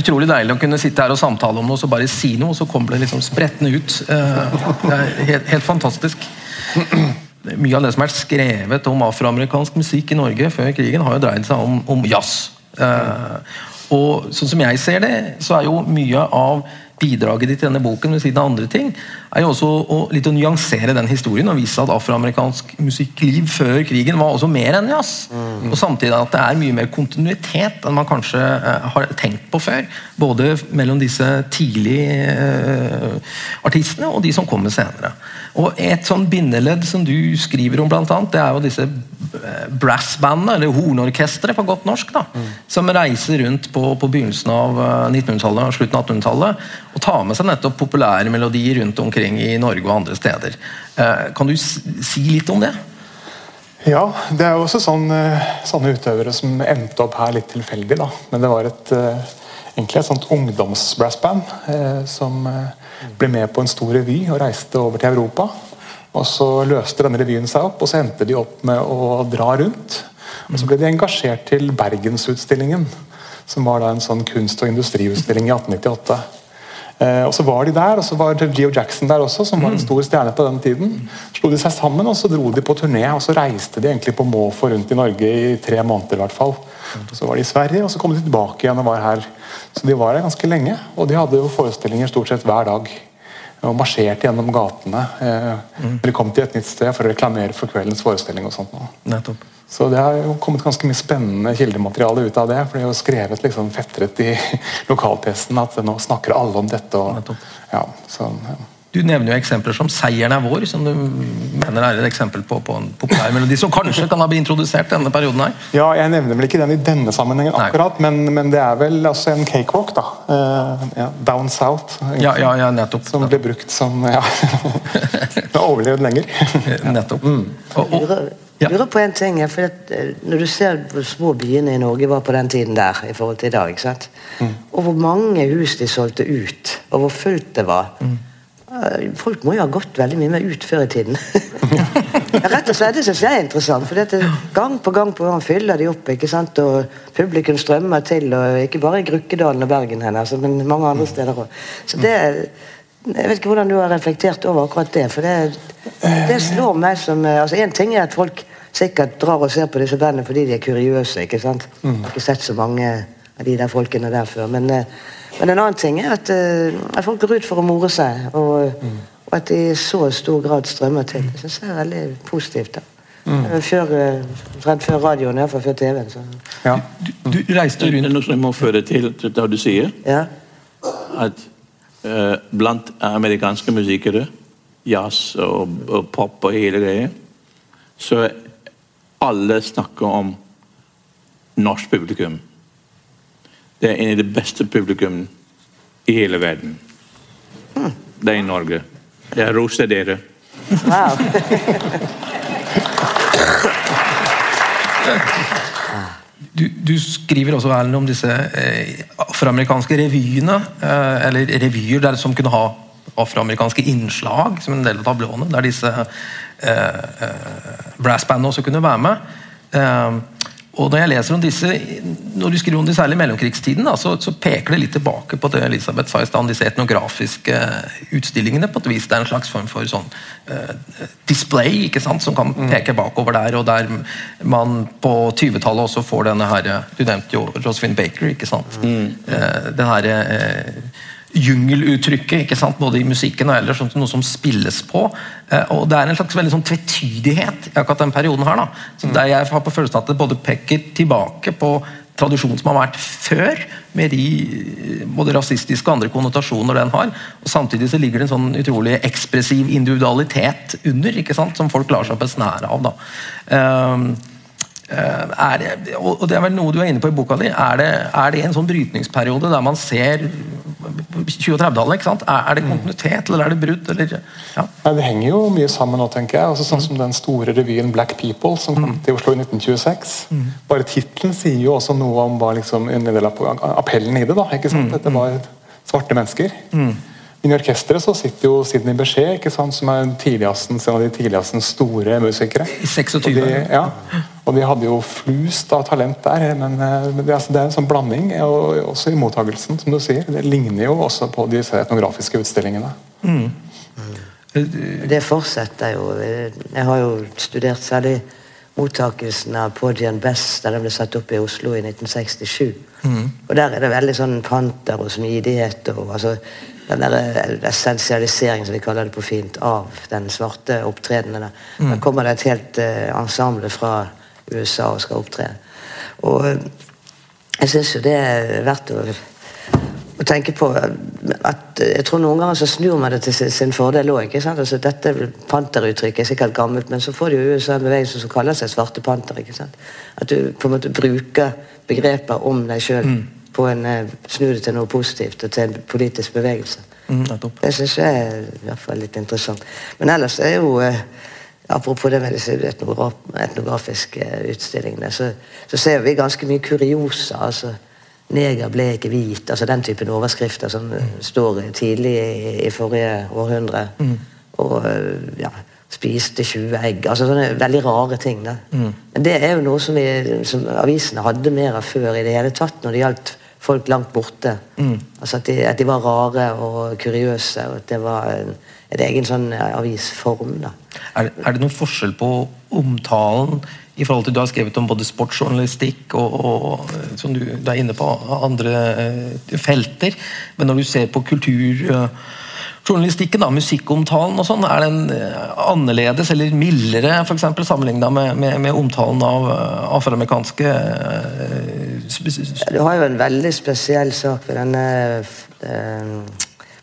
Utrolig deilig å kunne sitte her og samtale om noe, så bare si noe, og så kommer det liksom sprettende ut. Eh, det er helt, helt fantastisk. Mye av det som er skrevet om afroamerikansk musikk i Norge før krigen, har jo dreid seg om, om jazz. Eh, og sånn som jeg ser det, så er jo mye av bidraget ditt i denne boken ved siden av andre ting, er jo også å, litt å nyansere den historien og vise at afroamerikansk musikkliv før krigen var også mer enn jazz. Og samtidig at det er mye mer kontinuitet enn man kanskje uh, har tenkt på før. Både mellom disse tidlige uh, artistene og de som kommer senere. Og Et sånn bindeledd som du skriver om, blant annet, det er jo disse eh, brassbandene, eller hornorkestre på godt norsk, da, mm. som reiser rundt på, på begynnelsen av 1900-tallet og slutten av 1800-tallet og tar med seg nettopp populære melodier rundt omkring i Norge og andre steder. Eh, kan du si litt om det? Ja, det er jo også sånne, eh, sånne utøvere som endte opp her litt tilfeldig. da. Men det var et, eh, egentlig et sånt ungdomsbrassband eh, som ble med på en stor revy og reiste over til Europa. Og Så løste denne revyen seg opp, og så endte de opp med å dra rundt. Og Så ble de engasjert til Bergensutstillingen, som var da en sånn kunst- og industriutstilling i 1898. Eh, og så var de der, og så var Geo Jackson der også, som var en stor stjerne på den tiden. slo de seg sammen, og så dro de på turné, og så reiste de egentlig på måfå rundt i Norge i tre måneder. i hvert fall. Så var de i Sverige, og så kom de tilbake igjen og var her. Så de var her ganske lenge, og de hadde jo forestillinger stort sett hver dag. Og marsjerte gjennom gatene. Eh, mm. Eller kom til et nytt sted for å reklamere for kveldens forestilling. og sånt. Nettopp. Så det har jo kommet ganske mye spennende kildemateriale ut av det. for det er jo skrevet liksom fetret i lokalpressen at nå snakker alle om dette. Og, ja, så, ja. Du nevner jo eksempler som 'Seieren er vår', som du mener er et eksempel på, på en populær melodi som kanskje kan ha blitt introdusert denne perioden her? Ja, Jeg nevner vel ikke den i denne sammenhengen akkurat, men, men, det er vel altså en cakewalk, da. Uh, ja, Down South. Ja, ja, ja, nettopp. Som ble brukt som Ja. har overlevd lenger. nettopp. Mm. Og, og, jeg lurer på en ting, for eh, Når du ser hvor små byene i Norge var på den tiden der i forhold til i dag, mm. og hvor mange hus de solgte ut, og hvor fullt det var mm. Eh, folk må jo ha gått veldig mye mer ut før i tiden. Rett og slett, Det syns jeg er interessant. for dette, Gang på gang på gang fyller de opp, ikke sant? og publikum strømmer til. og Ikke bare i Grukkedalen og Bergen, her, altså, men mange andre steder òg. Jeg vet ikke hvordan du har reflektert over akkurat det. for det, det slår meg som altså En ting er at folk sikkert drar og ser på disse bandene fordi de er kuriøse. ikke sant? Mm. Jeg har ikke sett så mange av de der folkene der før. Men, eh, men en annen ting er at, eh, at, folk går ut for å more seg. Og, mm. og at de i så stor grad strømmer til. Det syns jeg er veldig positivt. da. Mm. Før, rett før radioen, iallfall før TV-en. Ja. Du, du, reiste rundt Det er noe som jeg må føre til det du sier. Ja. At eh, blant amerikanske musikere, jazz og, og pop og hele greia, så alle snakker om norsk publikum. Det er en av de beste publikum i hele verden. Det er i Norge. Jeg roser dere. Wow. Du, du, skriver også Erlend, om disse eh, afroamerikanske revyene, eh, eller revyer der, som kunne ha afroamerikanske innslag som en del av tablåene, der disse brassbandene også kunne være med. Eh, og Når jeg leser om disse, når du skriver om det særlig i mellomkrigstiden, da, så, så, peker det litt tilbake på det Elisabeth sa i stand, disse etnografiske utstillingene. på et vis, Det er en slags form for sånn uh, display ikke sant, som kan mm. peke bakover der. og Der man på 20-tallet også får denne her, Du nevnte jo Josephine Baker. ikke sant, mm. uh, den her, uh, jungeluttrykket, ikke sant? både i musikken og ellers, noe som spilles på. Eh, og Det er en slags veldig sånn tvetydighet i akkurat den perioden. her da. Så mm. der Jeg har på følelsen at det både peker tilbake på tradisjonen som har vært før, med de eh, både rasistiske og andre konnotasjoner den har. og Samtidig så ligger det en sånn utrolig ekspressiv individualitet under, ikke sant, som folk lar seg besnære av. da. Um, er det, og det er vel noe du er inne på i boka di. Er det, er det en sånn brytningsperiode der man ser 20- og 30-tallet. Er det kontinuitet, eller er det brudd? Eller, ja. Nei, det henger jo mye sammen nå, tenker jeg. Altså, sånn som Den store revyen Black People, som kom mm. til Oslo i 1926. Mm. Bare tittelen sier jo også noe om hva liksom, en del av appellen i det. da, ikke sant? Mm. Dette var svarte mennesker. Mm. I orkesteret så sitter jo Sidney Bechet, ikke sant, som er en av de tidligste store musikere. I 26 år. de, ja, og de hadde jo flust av talent der. Men, eh, men det, altså, det, er en sånn blanding, og også i mottagelsen, som du sier. Det ligner jo også på disse etnografiske utstillingene. Mm. Det fortsetter jo. Jeg har jo studert særlig mottakelsen av Podian Best da den ble satt opp i Oslo i 1967. Mm. Og Der er det veldig sånn panter og smidighet. og altså den der eh, essensialiseringen, som vi kaller det på fint, av den svarte opptredenen. Mm. Da kommer det et helt uh, ensemble fra USA og skal opptre. Og uh, jeg syns jo det er verdt å, å, tenke på at Jeg tror noen ganger så snur man det til sin, sin fordel òg. Altså, dette panteruttrykket er sikkert gammelt, men så får de jo USA en bevegelse som kaller seg svarte panter. At du på en måte bruker begreper om deg sjøl. Mm på en eh, snu det til noe positivt og til en politisk bevegelse. Mm, det syns jeg er i hvert fall litt interessant. Men ellers er jo eh, Apropos det med disse etnografiske utstillingene, så, så, ser vi ganske mye kuriosa. altså Neger ble ikke hvit. altså Den typen overskrifter som mm. står tidlig i, i forrige århundre. Mm. Og ja, spiste 20 egg. altså Sånne veldig rare ting. da. Mm. Men det er jo noe som, vi, som avisene hadde mer av før i det hele tatt når det gjaldt folk langt borte. Mm. Altså at de, at de, var rare og kuriøse, og at det var en, en egen sånn avisform. da. Er, er, det noen forskjell på omtalen i forhold til Du har skrevet om både sportsjournalistikk og, og som du, er inne på andre uh, felter. Men når du ser på kulturjournalistikken, da, musikkomtalen og sånn, er den eh, annerledes eller mildere for eksempel, sammenligna med, med, med, omtalen av uh, afroamerikanske uh, Du har jo en veldig spesiell sak ved denne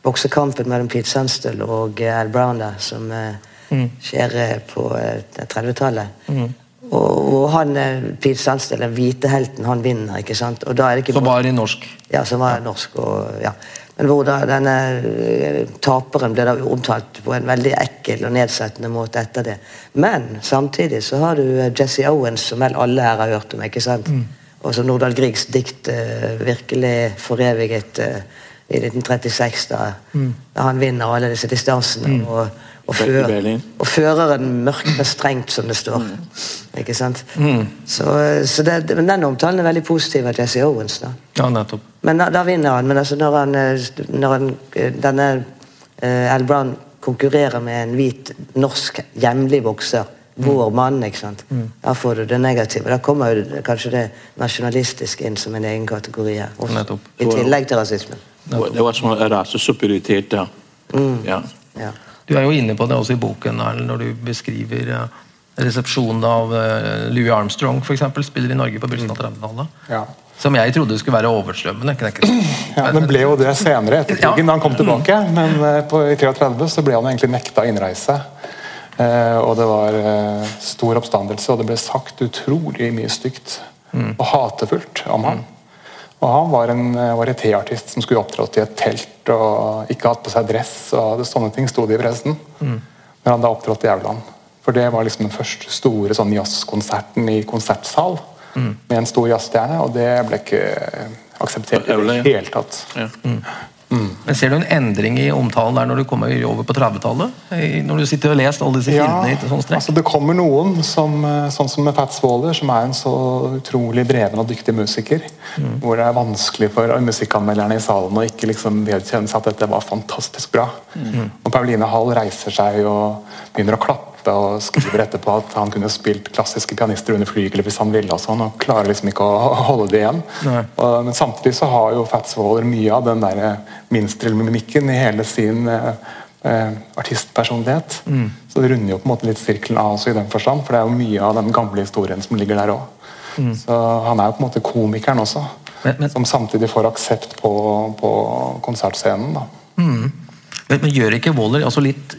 boksekampen mellom Pete Sunstall og Al Brown der, som mm. skjer på 30-tallet. Mm. Og, og, han, Pete Sunstall, den hvite helten, han vinner. ikke sant? Og da er det ikke som var i norsk? Ja, som var norsk. og ja men hvor da denne eh, taperen ble da omtalt på en veldig ekkel og nedsettende måte etter det. Men samtidig så har du eh, Jesse Owens, som vel alle her har hørt om. ikke sant? Mm. Og som Nordahl Griegs dikt uh, virkelig foreviget uh, i 1936, da, mm. da, han vinner alle disse distansene. Mm. og og, fører, og føreren og strengt, som det står. Mm. Ikke sant? Mm. Så, så det, men den omtalen er veldig positiv av Jesse Owens. da. Ja, nettopp. Men da, da vinner han. Men altså når, han, eh, når han, eh, denne uh, Al Brown konkurrerer med en hvit, norsk, hjemlig bokser vår mm. mann, ikke sant? Mm. da får du det negative. Da kommer jo kanskje det nasjonalistiske inn som en egen kategori her. Også, I tillegg til rasismen. Det var som rasesuperioritet, ja. Mm. ja. ja. Du er jo inne på det også i boken når du beskriver resepsjonen av eh, Louis Armstrong eksempel, spiller i Norge på begynnelsen av 30-tallet. Ja. Som jeg trodde skulle være overstrømmende. Ja, Den ble jo det senere, etter krigen, da han kom tilbake. Men eh, på, i 33 så ble han egentlig nekta innreise. Eh, og det var eh, stor oppstandelse, og det ble sagt utrolig mye stygt mm. og hatefullt om ham. Og han var en eh, varietéartist som skulle opptrådt i et telt og ikke hatt på seg dress. og det, Sånne ting sto det i pressen. Mm. Når han da opptrådte i Auland. For det var liksom den første store sånn jazzkonserten i konsertsal mm. med en stor jazzstjerne, og det ble ikke akseptert i det hele tatt. Ja. Mm. Mm. Men Ser du en endring i omtalen der når du kommer over på 30-tallet? Når du sitter og leser alle disse ja, kildene? sånn altså Det kommer noen, som, eh, sånn som med Fats Waller, som er en så utrolig dreven og dyktig musiker. Mm. Hvor det er vanskelig for musikkanmelderne i salen å ikke liksom vedkjenne seg at dette var fantastisk bra. Mm. Og Pauline Hall reiser seg og begynner å klappe og skriver etterpå at han kunne spilt klassiske pianister under flygelet hvis han ville. og sånn, og klarer liksom ikke å holde det igjen. Og, men samtidig så har jo Fats Waller mye av den der minstrelmimikken i hele sin eh, eh, artistpersonlighet. Mm. Så det runder jo på en måte litt sirkelen av oss i den forstand, for det er jo mye av den gamle historien som ligger der òg. Mm. Så han er jo på en måte komikeren også, men, men, som samtidig får aksept på, på konsertscenen. da. Mm. Men, men, gjør ikke Waller altså litt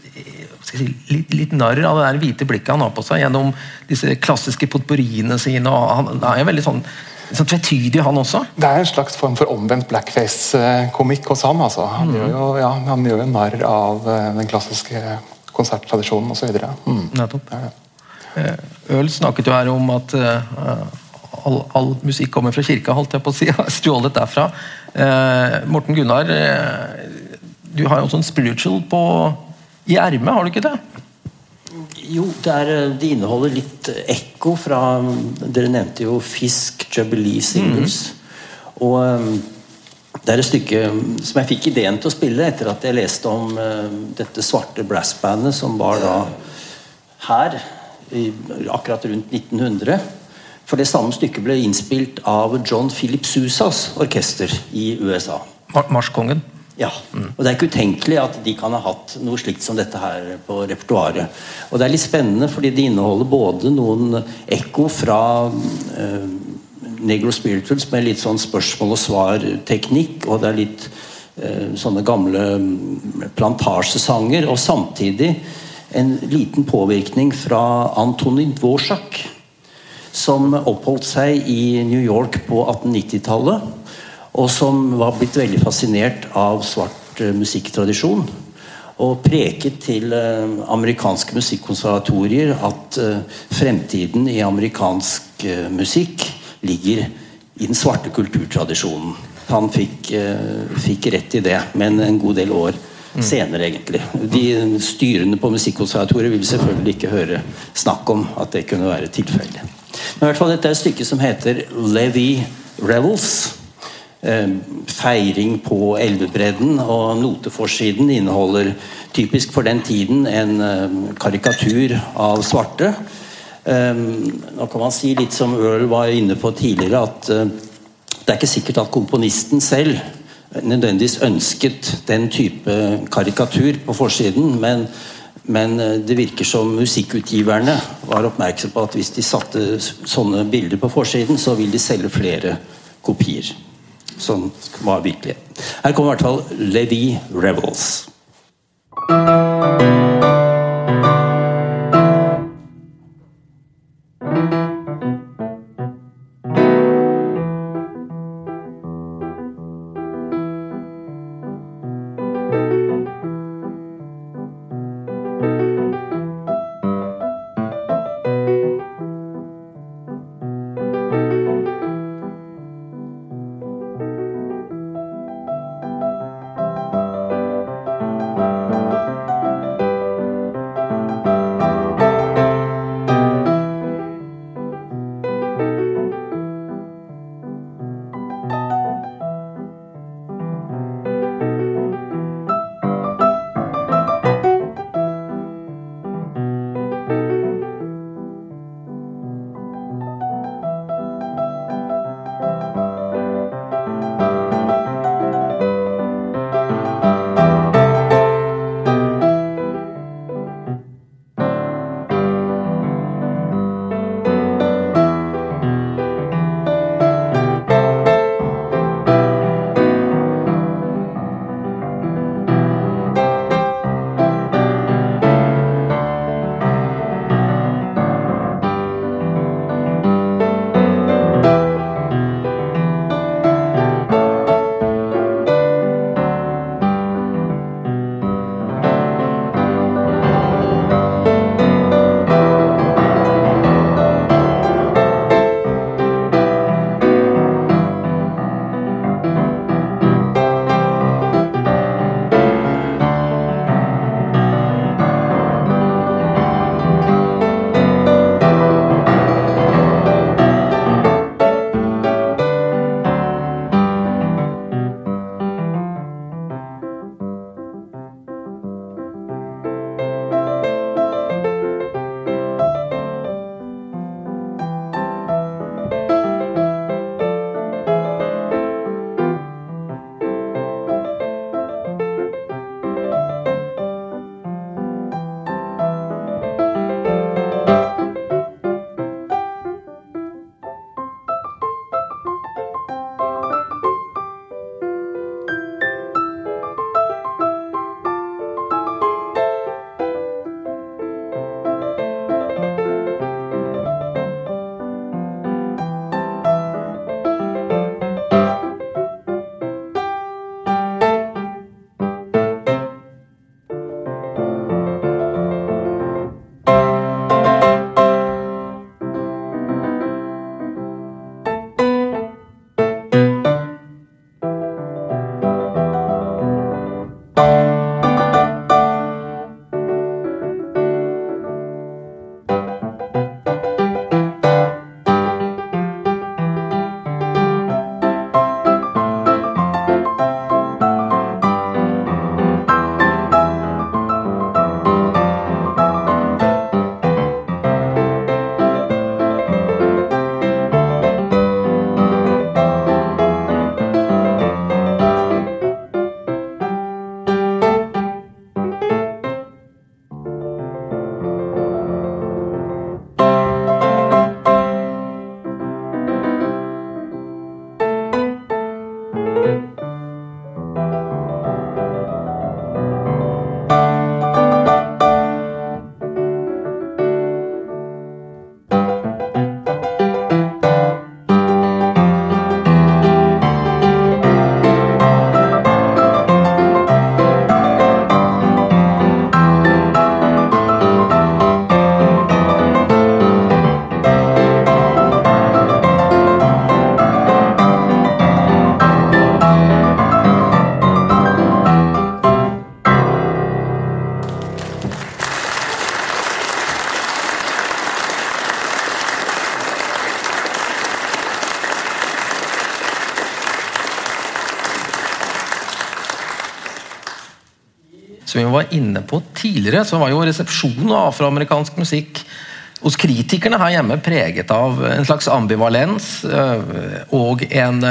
si, litt, litt, narr av det der hvite blikket han har på seg gjennom disse klassiske potpurriene sine. og Han er jo veldig sånn, sånn tvetydig, han også. Det er en slags form for omvendt blackface-komikk hos ham. Altså. Han, mm. gjør jo, ja, han gjør jo narr av eh, den klassiske konserttradisjonen osv. Mm. Nettopp. Ja, ja. Eh, Øl snakket jo her om at uh, all, all, musikk kommer fra kirka, holdt jeg på å si. Stjålet derfra. Uh, Morten Gunnar, uh, du har jo også en spiritual på i ermet, har du ikke det? Jo, det, er, eh, det, inneholder litt ekko fra Dere nevnte jo Fisk Jubilee Singles. Mm. Og um, det er et stykke som jeg fikk ideen til å spille etter at jeg leste om uh, dette svarte brassbandet som var da her i, akkurat rundt 1900. For det samme stykket ble innspilt av John Philip Susas orkester i USA. Marskongen? Ja, og Det er ikke utenkelig at de kan ha hatt noe slikt som dette her på repertoaret. Og det er litt spennende, fordi det inneholder både noen ekko fra eh, Negro Spirituals med litt sånn spørsmål og svar-teknikk, og det er litt eh, sånne gamle mm, plantasjesanger, og samtidig en liten påvirkning fra Antonin Dvorak, som oppholdt seg i New York på 1890-tallet og som var blitt veldig fascinert av svart uh, musikktradisjon. Og preket til uh, amerikanske musikkonservatorier at uh, fremtiden i amerikansk musikk ligger i den svarte kulturtradisjonen. Han fikk, fikk, rett i det, men en god del år mm. senere, egentlig. De styrende på musikkonservatoriet vil selvfølgelig ikke høre snakk om at det kunne være tilfellet. Men i hvert fall dette er et stykke som heter Levy Revels eh, feiring på elvebredden. Og noteforsiden inneholder typisk for den tiden en eh, karikatur av svarte. Eh, nå kan man si litt som Earl var inne på tidligere, at eh, det er ikke sikkert at komponisten selv nødvendigvis ønsket den type karikatur på forsiden, men men eh, det virker som musikkutgiverne var oppmerksom på at hvis de satte sånne bilder på forsiden, så vil de selge flere kopier. Som var virkelige. Her kommer i hvert fall Lady Revels. Som vi var inne på tidligere, så var jo resepsjonen av afroamerikansk musikk hos kritikerne her hjemme preget av en slags ambivalens øh, og en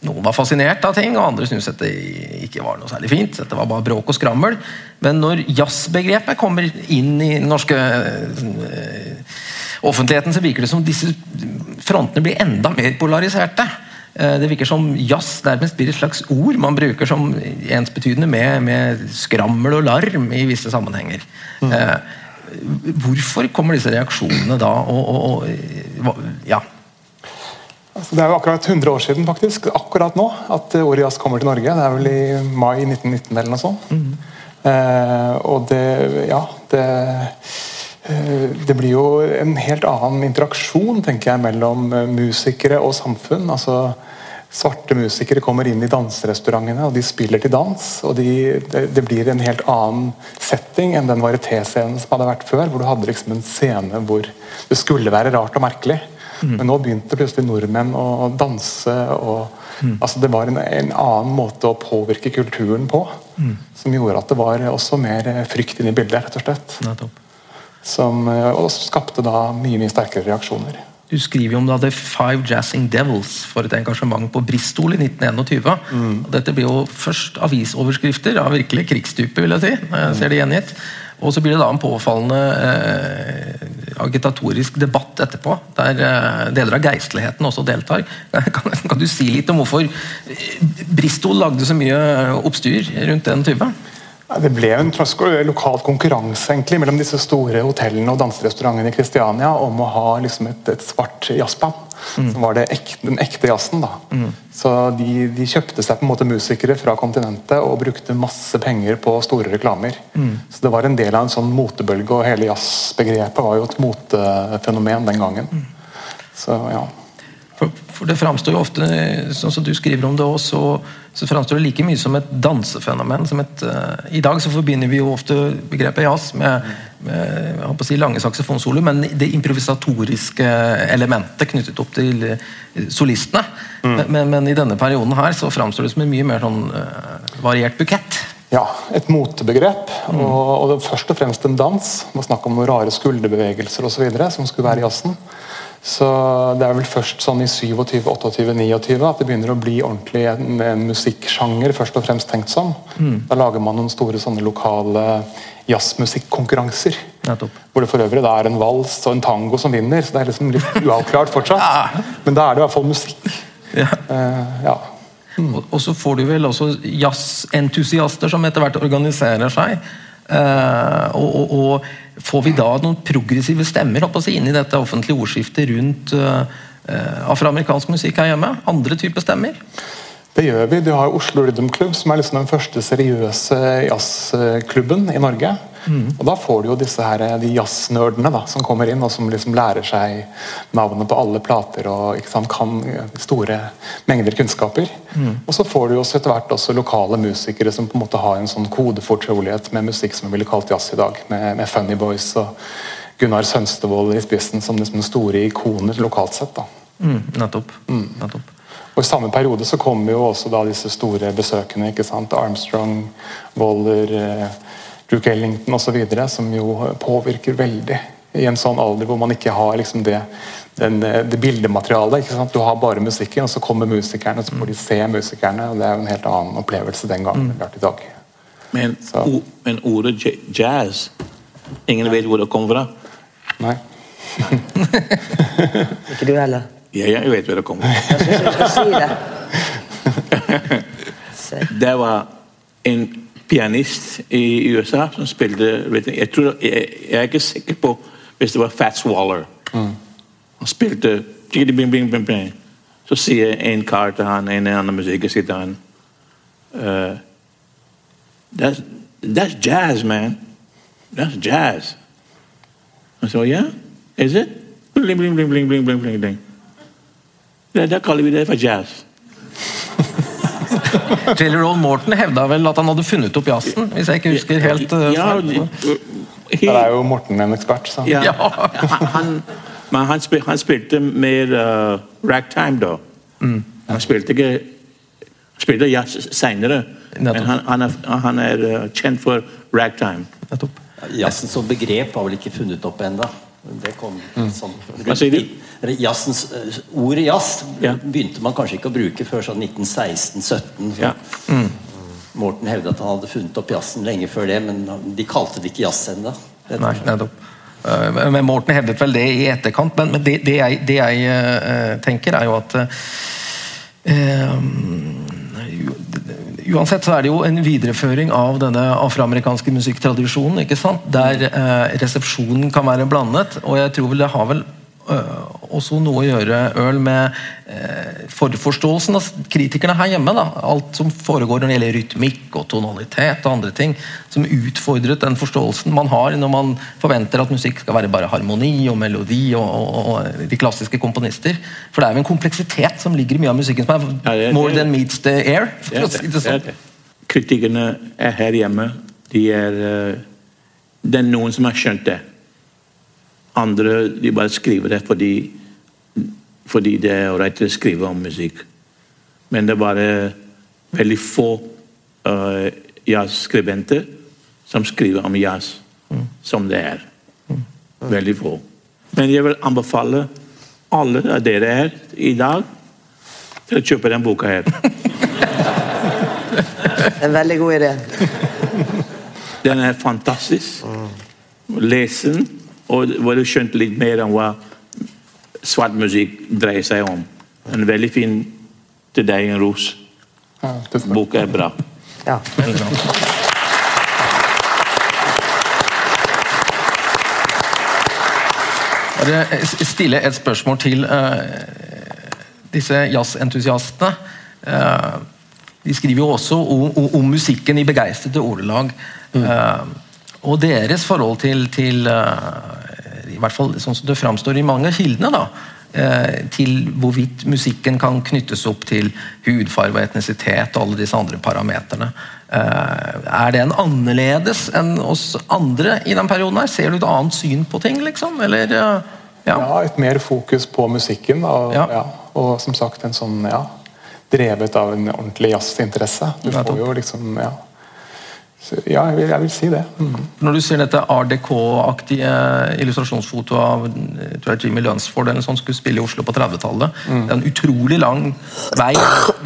noen var fascinert av ting, og andre syntes at det ikke var noe særlig fint. Dette var bare bråk og skrammel. Men når jazzbegrepet kommer inn i den norske øh, offentligheten, så virker det som disse frontene blir enda mer polariserte. Eh, det virker som jazz nærmest blir et slags ord man bruker som ensbetydende med, med skrammel og larm i visse sammenhenger. Mm. Eh, hvorfor kommer disse reaksjonene da? Og, og, og ja. Altså, det er jo akkurat 100 år siden faktisk, akkurat nå at Ordet Jazz kommer til Norge. Det er vel i mai 1919 eller noe sånt. Mm. Eh, og det Ja, det Eh, det blir jo en helt annen interaksjon tenker jeg, mellom eh, musikere og samfunn. altså Svarte musikere kommer inn i danserestaurantene og de spiller til dans. og de, det, blir en helt annen setting enn den varieté-scenen som hadde vært før. Hvor du hadde liksom en scene hvor det skulle være rart og merkelig. Mm. Men nå begynte plutselig nordmenn å danse. og mm. altså Det var en, en, annen måte å påvirke kulturen på. Mm. Som gjorde at det var også mer frykt inn i bildet, rett og slett. Nettopp. Som eh, også skapte da mye mye sterkere reaksjoner. Du skriver jo om da The Five Jazzing Devils for et engasjement på Bristol i 1921. Mm. Dette blir jo først avisoverskrifter av virkelig krigstype, vil jeg si. når jeg ser det gjengitt. Og så blir det da en påfallende eh, agitatorisk debatt etterpå, der eh, deler av geistligheten også deltar. Kan, kan, du si litt om hvorfor Bristol lagde så mye oppstyr rundt den type? Det ble en lokal konkurranse egentlig mellom disse store hotellene og danserestaurantene i Kristiania om å ha liksom et, et, svart jazzband. Mm. Som var ekte, den ekte jazzen. da. Mm. Så de, de, kjøpte seg på en måte musikere fra kontinentet og brukte masse penger på store reklamer. Mm. Så Det var en del av en sånn motebølge, og hele jazzbegrepet var jo et motefenomen den gangen. Mm. Så ja. For, det framstår jo ofte, sånn som du skriver om det også, så framstår det like mye som et dansefenomen. Som et, uh, I dag så forbinder vi jo ofte begrepet jazz med, med jeg si lange saksofonsoloer, men det improvisatoriske elementet knyttet opp til uh, solistene. Mm. Men, men, i denne perioden her så framstår det som en mye mer sånn uh, variert bukett. Ja, et motebegrep. Mm. Og, og, først og fremst en dans. Man snakker om noen rare skulderbevegelser osv. som skulle være i jazzen. Så Det er vel først sånn i 27, 28, 29 at det begynner å bli ordentlig en, en musikksjanger, først og fremst tenkt som. Mm. Da lager man noen store sånne lokale jazzmusikkonkurranser. Hvor det for øvrig da er en vals og en tango som vinner, så det er liksom litt uavklart fortsatt. Men da er det i hvert fall musikk. Ja. Uh, ja. Mm. Og, og, så får du vel også jazzentusiaster som etter hvert organiserer seg. Uh, og, og, og Får vi da noen progressive stemmer si, inn i dette offentlige ordskiftet rundt uh, afroamerikansk musikk her hjemme? Andre typer stemmer? Det gjør vi. Du har Oslo Rhythm Club, som er liksom den første seriøse jazzklubben i Norge. Mm. Og Da får du jo disse her, de jazznerdene som kommer inn og som liksom lærer seg navnet på alle plater og sant, kan store mengder kunnskaper. Mm. Og så får du jo etter hvert også lokale musikere som på en måte har en sånn kodefortrolighet med musikk som vi ville kalt jazz i dag, med, med Funny Boys og Gunnar Sønstevold i spissen som liksom store ikoner lokalt sett. da. Mm, nettopp. Mm. nettopp. Og I samme periode så kommer jo også da disse store besøkende. ikke sant? Armstrong, Waller, eh, Duke Ellington osv. Som jo påvirker veldig i en sånn alder hvor man ikke har liksom det, den, det bildematerialet. ikke sant? Du har bare musikken, og så kommer musikerne, og så får de se musikerne. og Det er jo en helt annen opplevelse den gangen mm. vært i dag. Men, o, men ordet jazz Ingen vet hvor det kommer fra? Nei. ikke du heller? Ja, jeg vet hvor det kommer fra. Jeg syns du skal si det. det var en pianist i USA som spilte jeg, tror, jeg, jeg, er ikke sikker på hvis det var Fats Waller. Mm. Han spilte bing, bing, bing. Så sier en kar til han, en annen musiker sier til han uh, that's, jazz, man. That's jazz. Han sier, yeah? Is it? Bling, bling, bling, bling, bling, bling, bling. Da kaller vi det for jazz. Jelly Roll Morton hevda vel at han hadde funnet opp jazzen, hvis jeg ikke husker helt uh, ja, Der er jo Morten en ekspert, så. Ja. han, men han, spil, han, spilte mer uh, ragtime da. Mm. Han spilte ikke spilte jazz seinere, Men han, han, er, han er uh, kjent for ragtime. Jazzen som begrep har vel ikke funnet opp ennå. Det kom sånn? Jazzens, eh, ordet jazz begynte man kanskje ikke å bruke før sånn 1916-17. Ja. Mm. Morten hevda at han hadde funnet opp jazzen lenge før det, men de kalte det ikke jazz ennå. Uh, men Morten hevdet vel det i etterkant, men, det, det, jeg, det jeg uh, tenker, er jo at uh, Uansett så er det jo en videreføring av denne afroamerikanske musikktradisjonen, ikke sant? der resepsjonen kan være blandet. og jeg tror vel det har vel Eh, også noe å gjøre Øl med eh, forforståelsen av kritikerne her hjemme. Da. Alt som foregår når det gjelder rytmikk og tonalitet og andre ting, som utfordret den forståelsen man har når man forventer at musikk skal være bare harmoni og melodi og, og, og de klassiske komponister. For det er jo en kompleksitet som ligger i mye av musikken som er ja, more than meets the air. for å si det sånn. Kritikerne er her hjemme. De er, uh, det er noen som har skjønt det. Andre de bare skriver det fordi, fordi det er ålreit å skrive om musikk. Men det er bare veldig få uh, jazzskribenter som skriver om jazz mm. som det er. Mm. Veldig få. Men jeg vil anbefale alle av dere her i dag til å kjøpe den boka her. en veldig god idé. den er fantastisk. Mm. Les den og hvor jeg skjønte litt mer om hva svart musikk dreier seg om. En veldig fin til deg, en ros. Ja, Boka er bra. Ja. Bare stille et spørsmål til uh, disse jazzentusiastene. Uh, de skriver jo også om, om, om musikken i begeistrede ordelag. Mm. Uh, og deres forhold til, til i hvert fall sånn som det framstår i mange av kildene, da, eh, til hvorvidt musikken kan knyttes opp til hudfarge og etnisitet og alle disse andre parameterne. Er er den annerledes enn oss andre i den perioden? her? Ser du et annet syn på ting? liksom? Eller, ja. ja et mer fokus på musikken. Og, ja. Ja, og som sagt en sånn ja, drevet av en ordentlig jazzinteresse. Du får jo liksom ja, ja, jeg vil, jeg vil, si det. Mm. Når du ser dette RDK-aktige illustrasjonsfotoet av tror jeg Jimmy Lunsford eller sånn, skulle spille i Oslo på 30-tallet mm. Det er en utrolig lang vei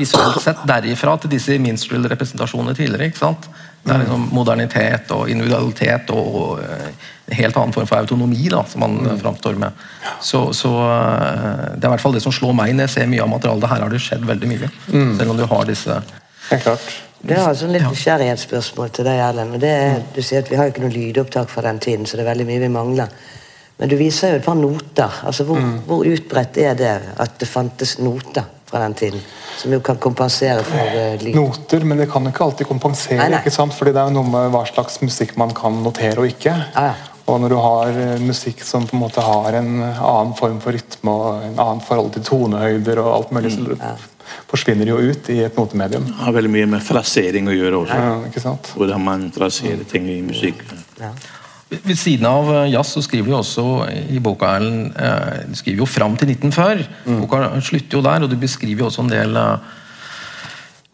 visuelt sett derifra til disse minstrel-representasjonene tidligere. ikke sant? Det er liksom modernitet og individualitet og en helt annen form for autonomi da, som man mm. framstår med. Så, så, eh, Det er i hvert fall det som slår meg når jeg ser mye av materialet. Her har det skjedd veldig mye. Mm. Selv om du har disse Helt klart. Det er altså litt nysgjerrighetsspørsmål til deg, Erlend. Det er, du sier at Vi har jo ikke noe lydopptak fra den tiden, så det er veldig mye vi mangler. Men du viser jo et par noter. altså Hvor, mm. hvor utbredt er det at det fantes noter fra den tiden? Som jo kan kompensere for uh, lyd? Noter, men det kan jo ikke alltid kompensere. Nei, nei. ikke sant? Fordi det er jo noe med hva slags musikk man kan notere og ikke. Ah, ja. Og når du har uh, musikk som på en måte har en annen form for rytme og en annen forhold til tonehøyder og alt mulig, mm. ja forsvinner jo ut i et notemedium. Det har veldig mye med frasering å gjøre også. Ja, ikke sant? Hvordan man fraserer ting i musikk. Ja. Ved siden av eh, jazz så skriver du også i boka Erlend, eh, du skriver jo fram til 1940. Mm. Boka slutter jo der, og du beskriver jo også en del Eh,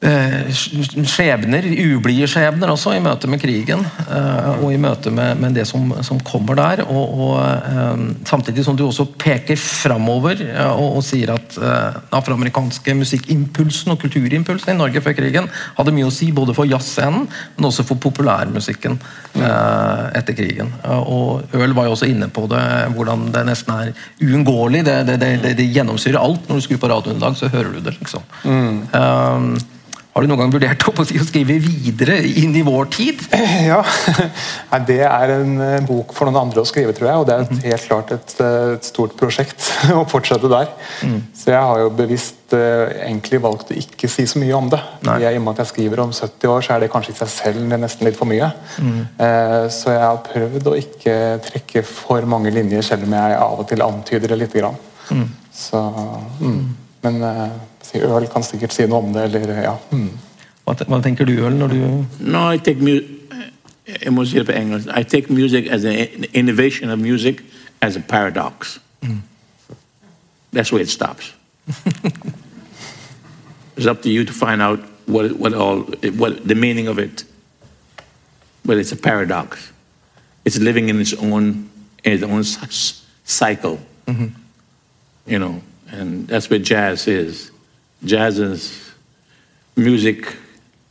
skjebner, ublide skjebner også, i møte med krigen. Eh, og i møte med, med det som, som, kommer der. Og, og eh, Samtidig som du også peker framover og, og, sier at den afroamerikanske musikkimpulsen og kulturimpulsen i Norge før krigen hadde mye å si både for jazzscenen, men også for populærmusikken etter krigen. Og Øl var jo også inne på det, hvordan det nesten er uunngåelig. Det, det, det, det, gjennomsyrer alt. Når du skrur på radioen i dag, så hører du det. liksom. Mm. Um, har du noen gang vurdert å skrive videre inn i vår tid? Ja, Det er en bok for noen andre å skrive, tror jeg. Og det er et, mhm. helt klart et, et, stort prosjekt å fortsette der. Mm. Så jeg har jo bevisst uh, egentlig valgt å ikke si så mye om det. Jeg, I og med at jeg skriver om 70 år, så er det kanskje i seg selv nesten litt for mye. Mm. Uh, så jeg har prøvd å ikke trekke for mange linjer, selv om jeg av og til antyder det lite grann. Mm. Så, mm. Men uh, Øl kan sikkert si noe om det, eller ja. Hmm. Hva, hva, tenker du, Øl, når du No, I take jeg må si det på engelsk. I take music as an innovation of music as a paradox. Mm. That's where it stops. it's up to you to find out what what all what the meaning of it. But it's a paradox. It's living in its own in its own cycle. Mm-hmm. You know, and that's where jazz is. Jazz is music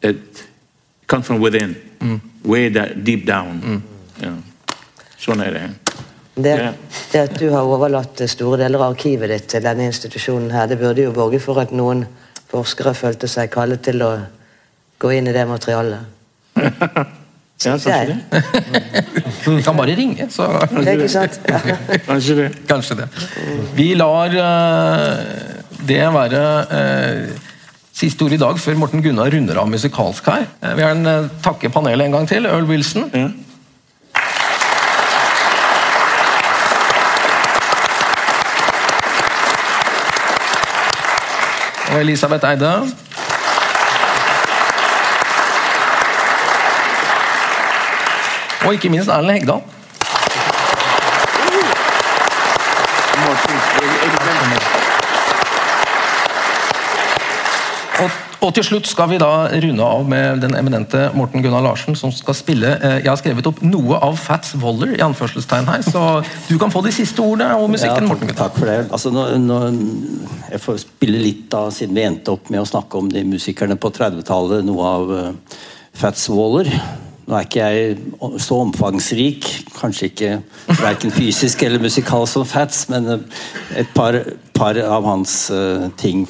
that comes from within, mm. way that deep down. Mm. You know. Sånn er det. Det, det, at du har overlatt store deler av arkivet ditt til denne institusjonen, her, det burde jo borge for at noen forskere følte seg kallet til å gå inn i det materialet. Ja, kanskje det. Vi kan bare ringe, så Det er ikke sant? Kanskje det. Kanskje det. Vi lar uh, det være eh, siste ord i dag før Morten Gunnar runder av musikalsk her. Uh, vi vil uh, takke panelet en gang til. Earl Wilson. Mm. Og Elisabeth Eide. Og ikke minst Erlend Hegdal. Og, til slutt skal vi da runde av med den eminente Morten Gunnar Larsen, som skal spille eh, Jeg har skrevet opp noe av Fats Waller, i anførselstegn her, så du kan få de siste ordene og musikken. Ja, Morten Takk for det. Altså, nå, nå, jeg får spille litt, da, siden vi endte opp med å snakke om de musikerne på 30-tallet, noe av uh, Fats Waller. Nå er ikke jeg så omfangsrik, kanskje ikke verken fysisk eller musikal som Fats, men et par, par av hans uh, ting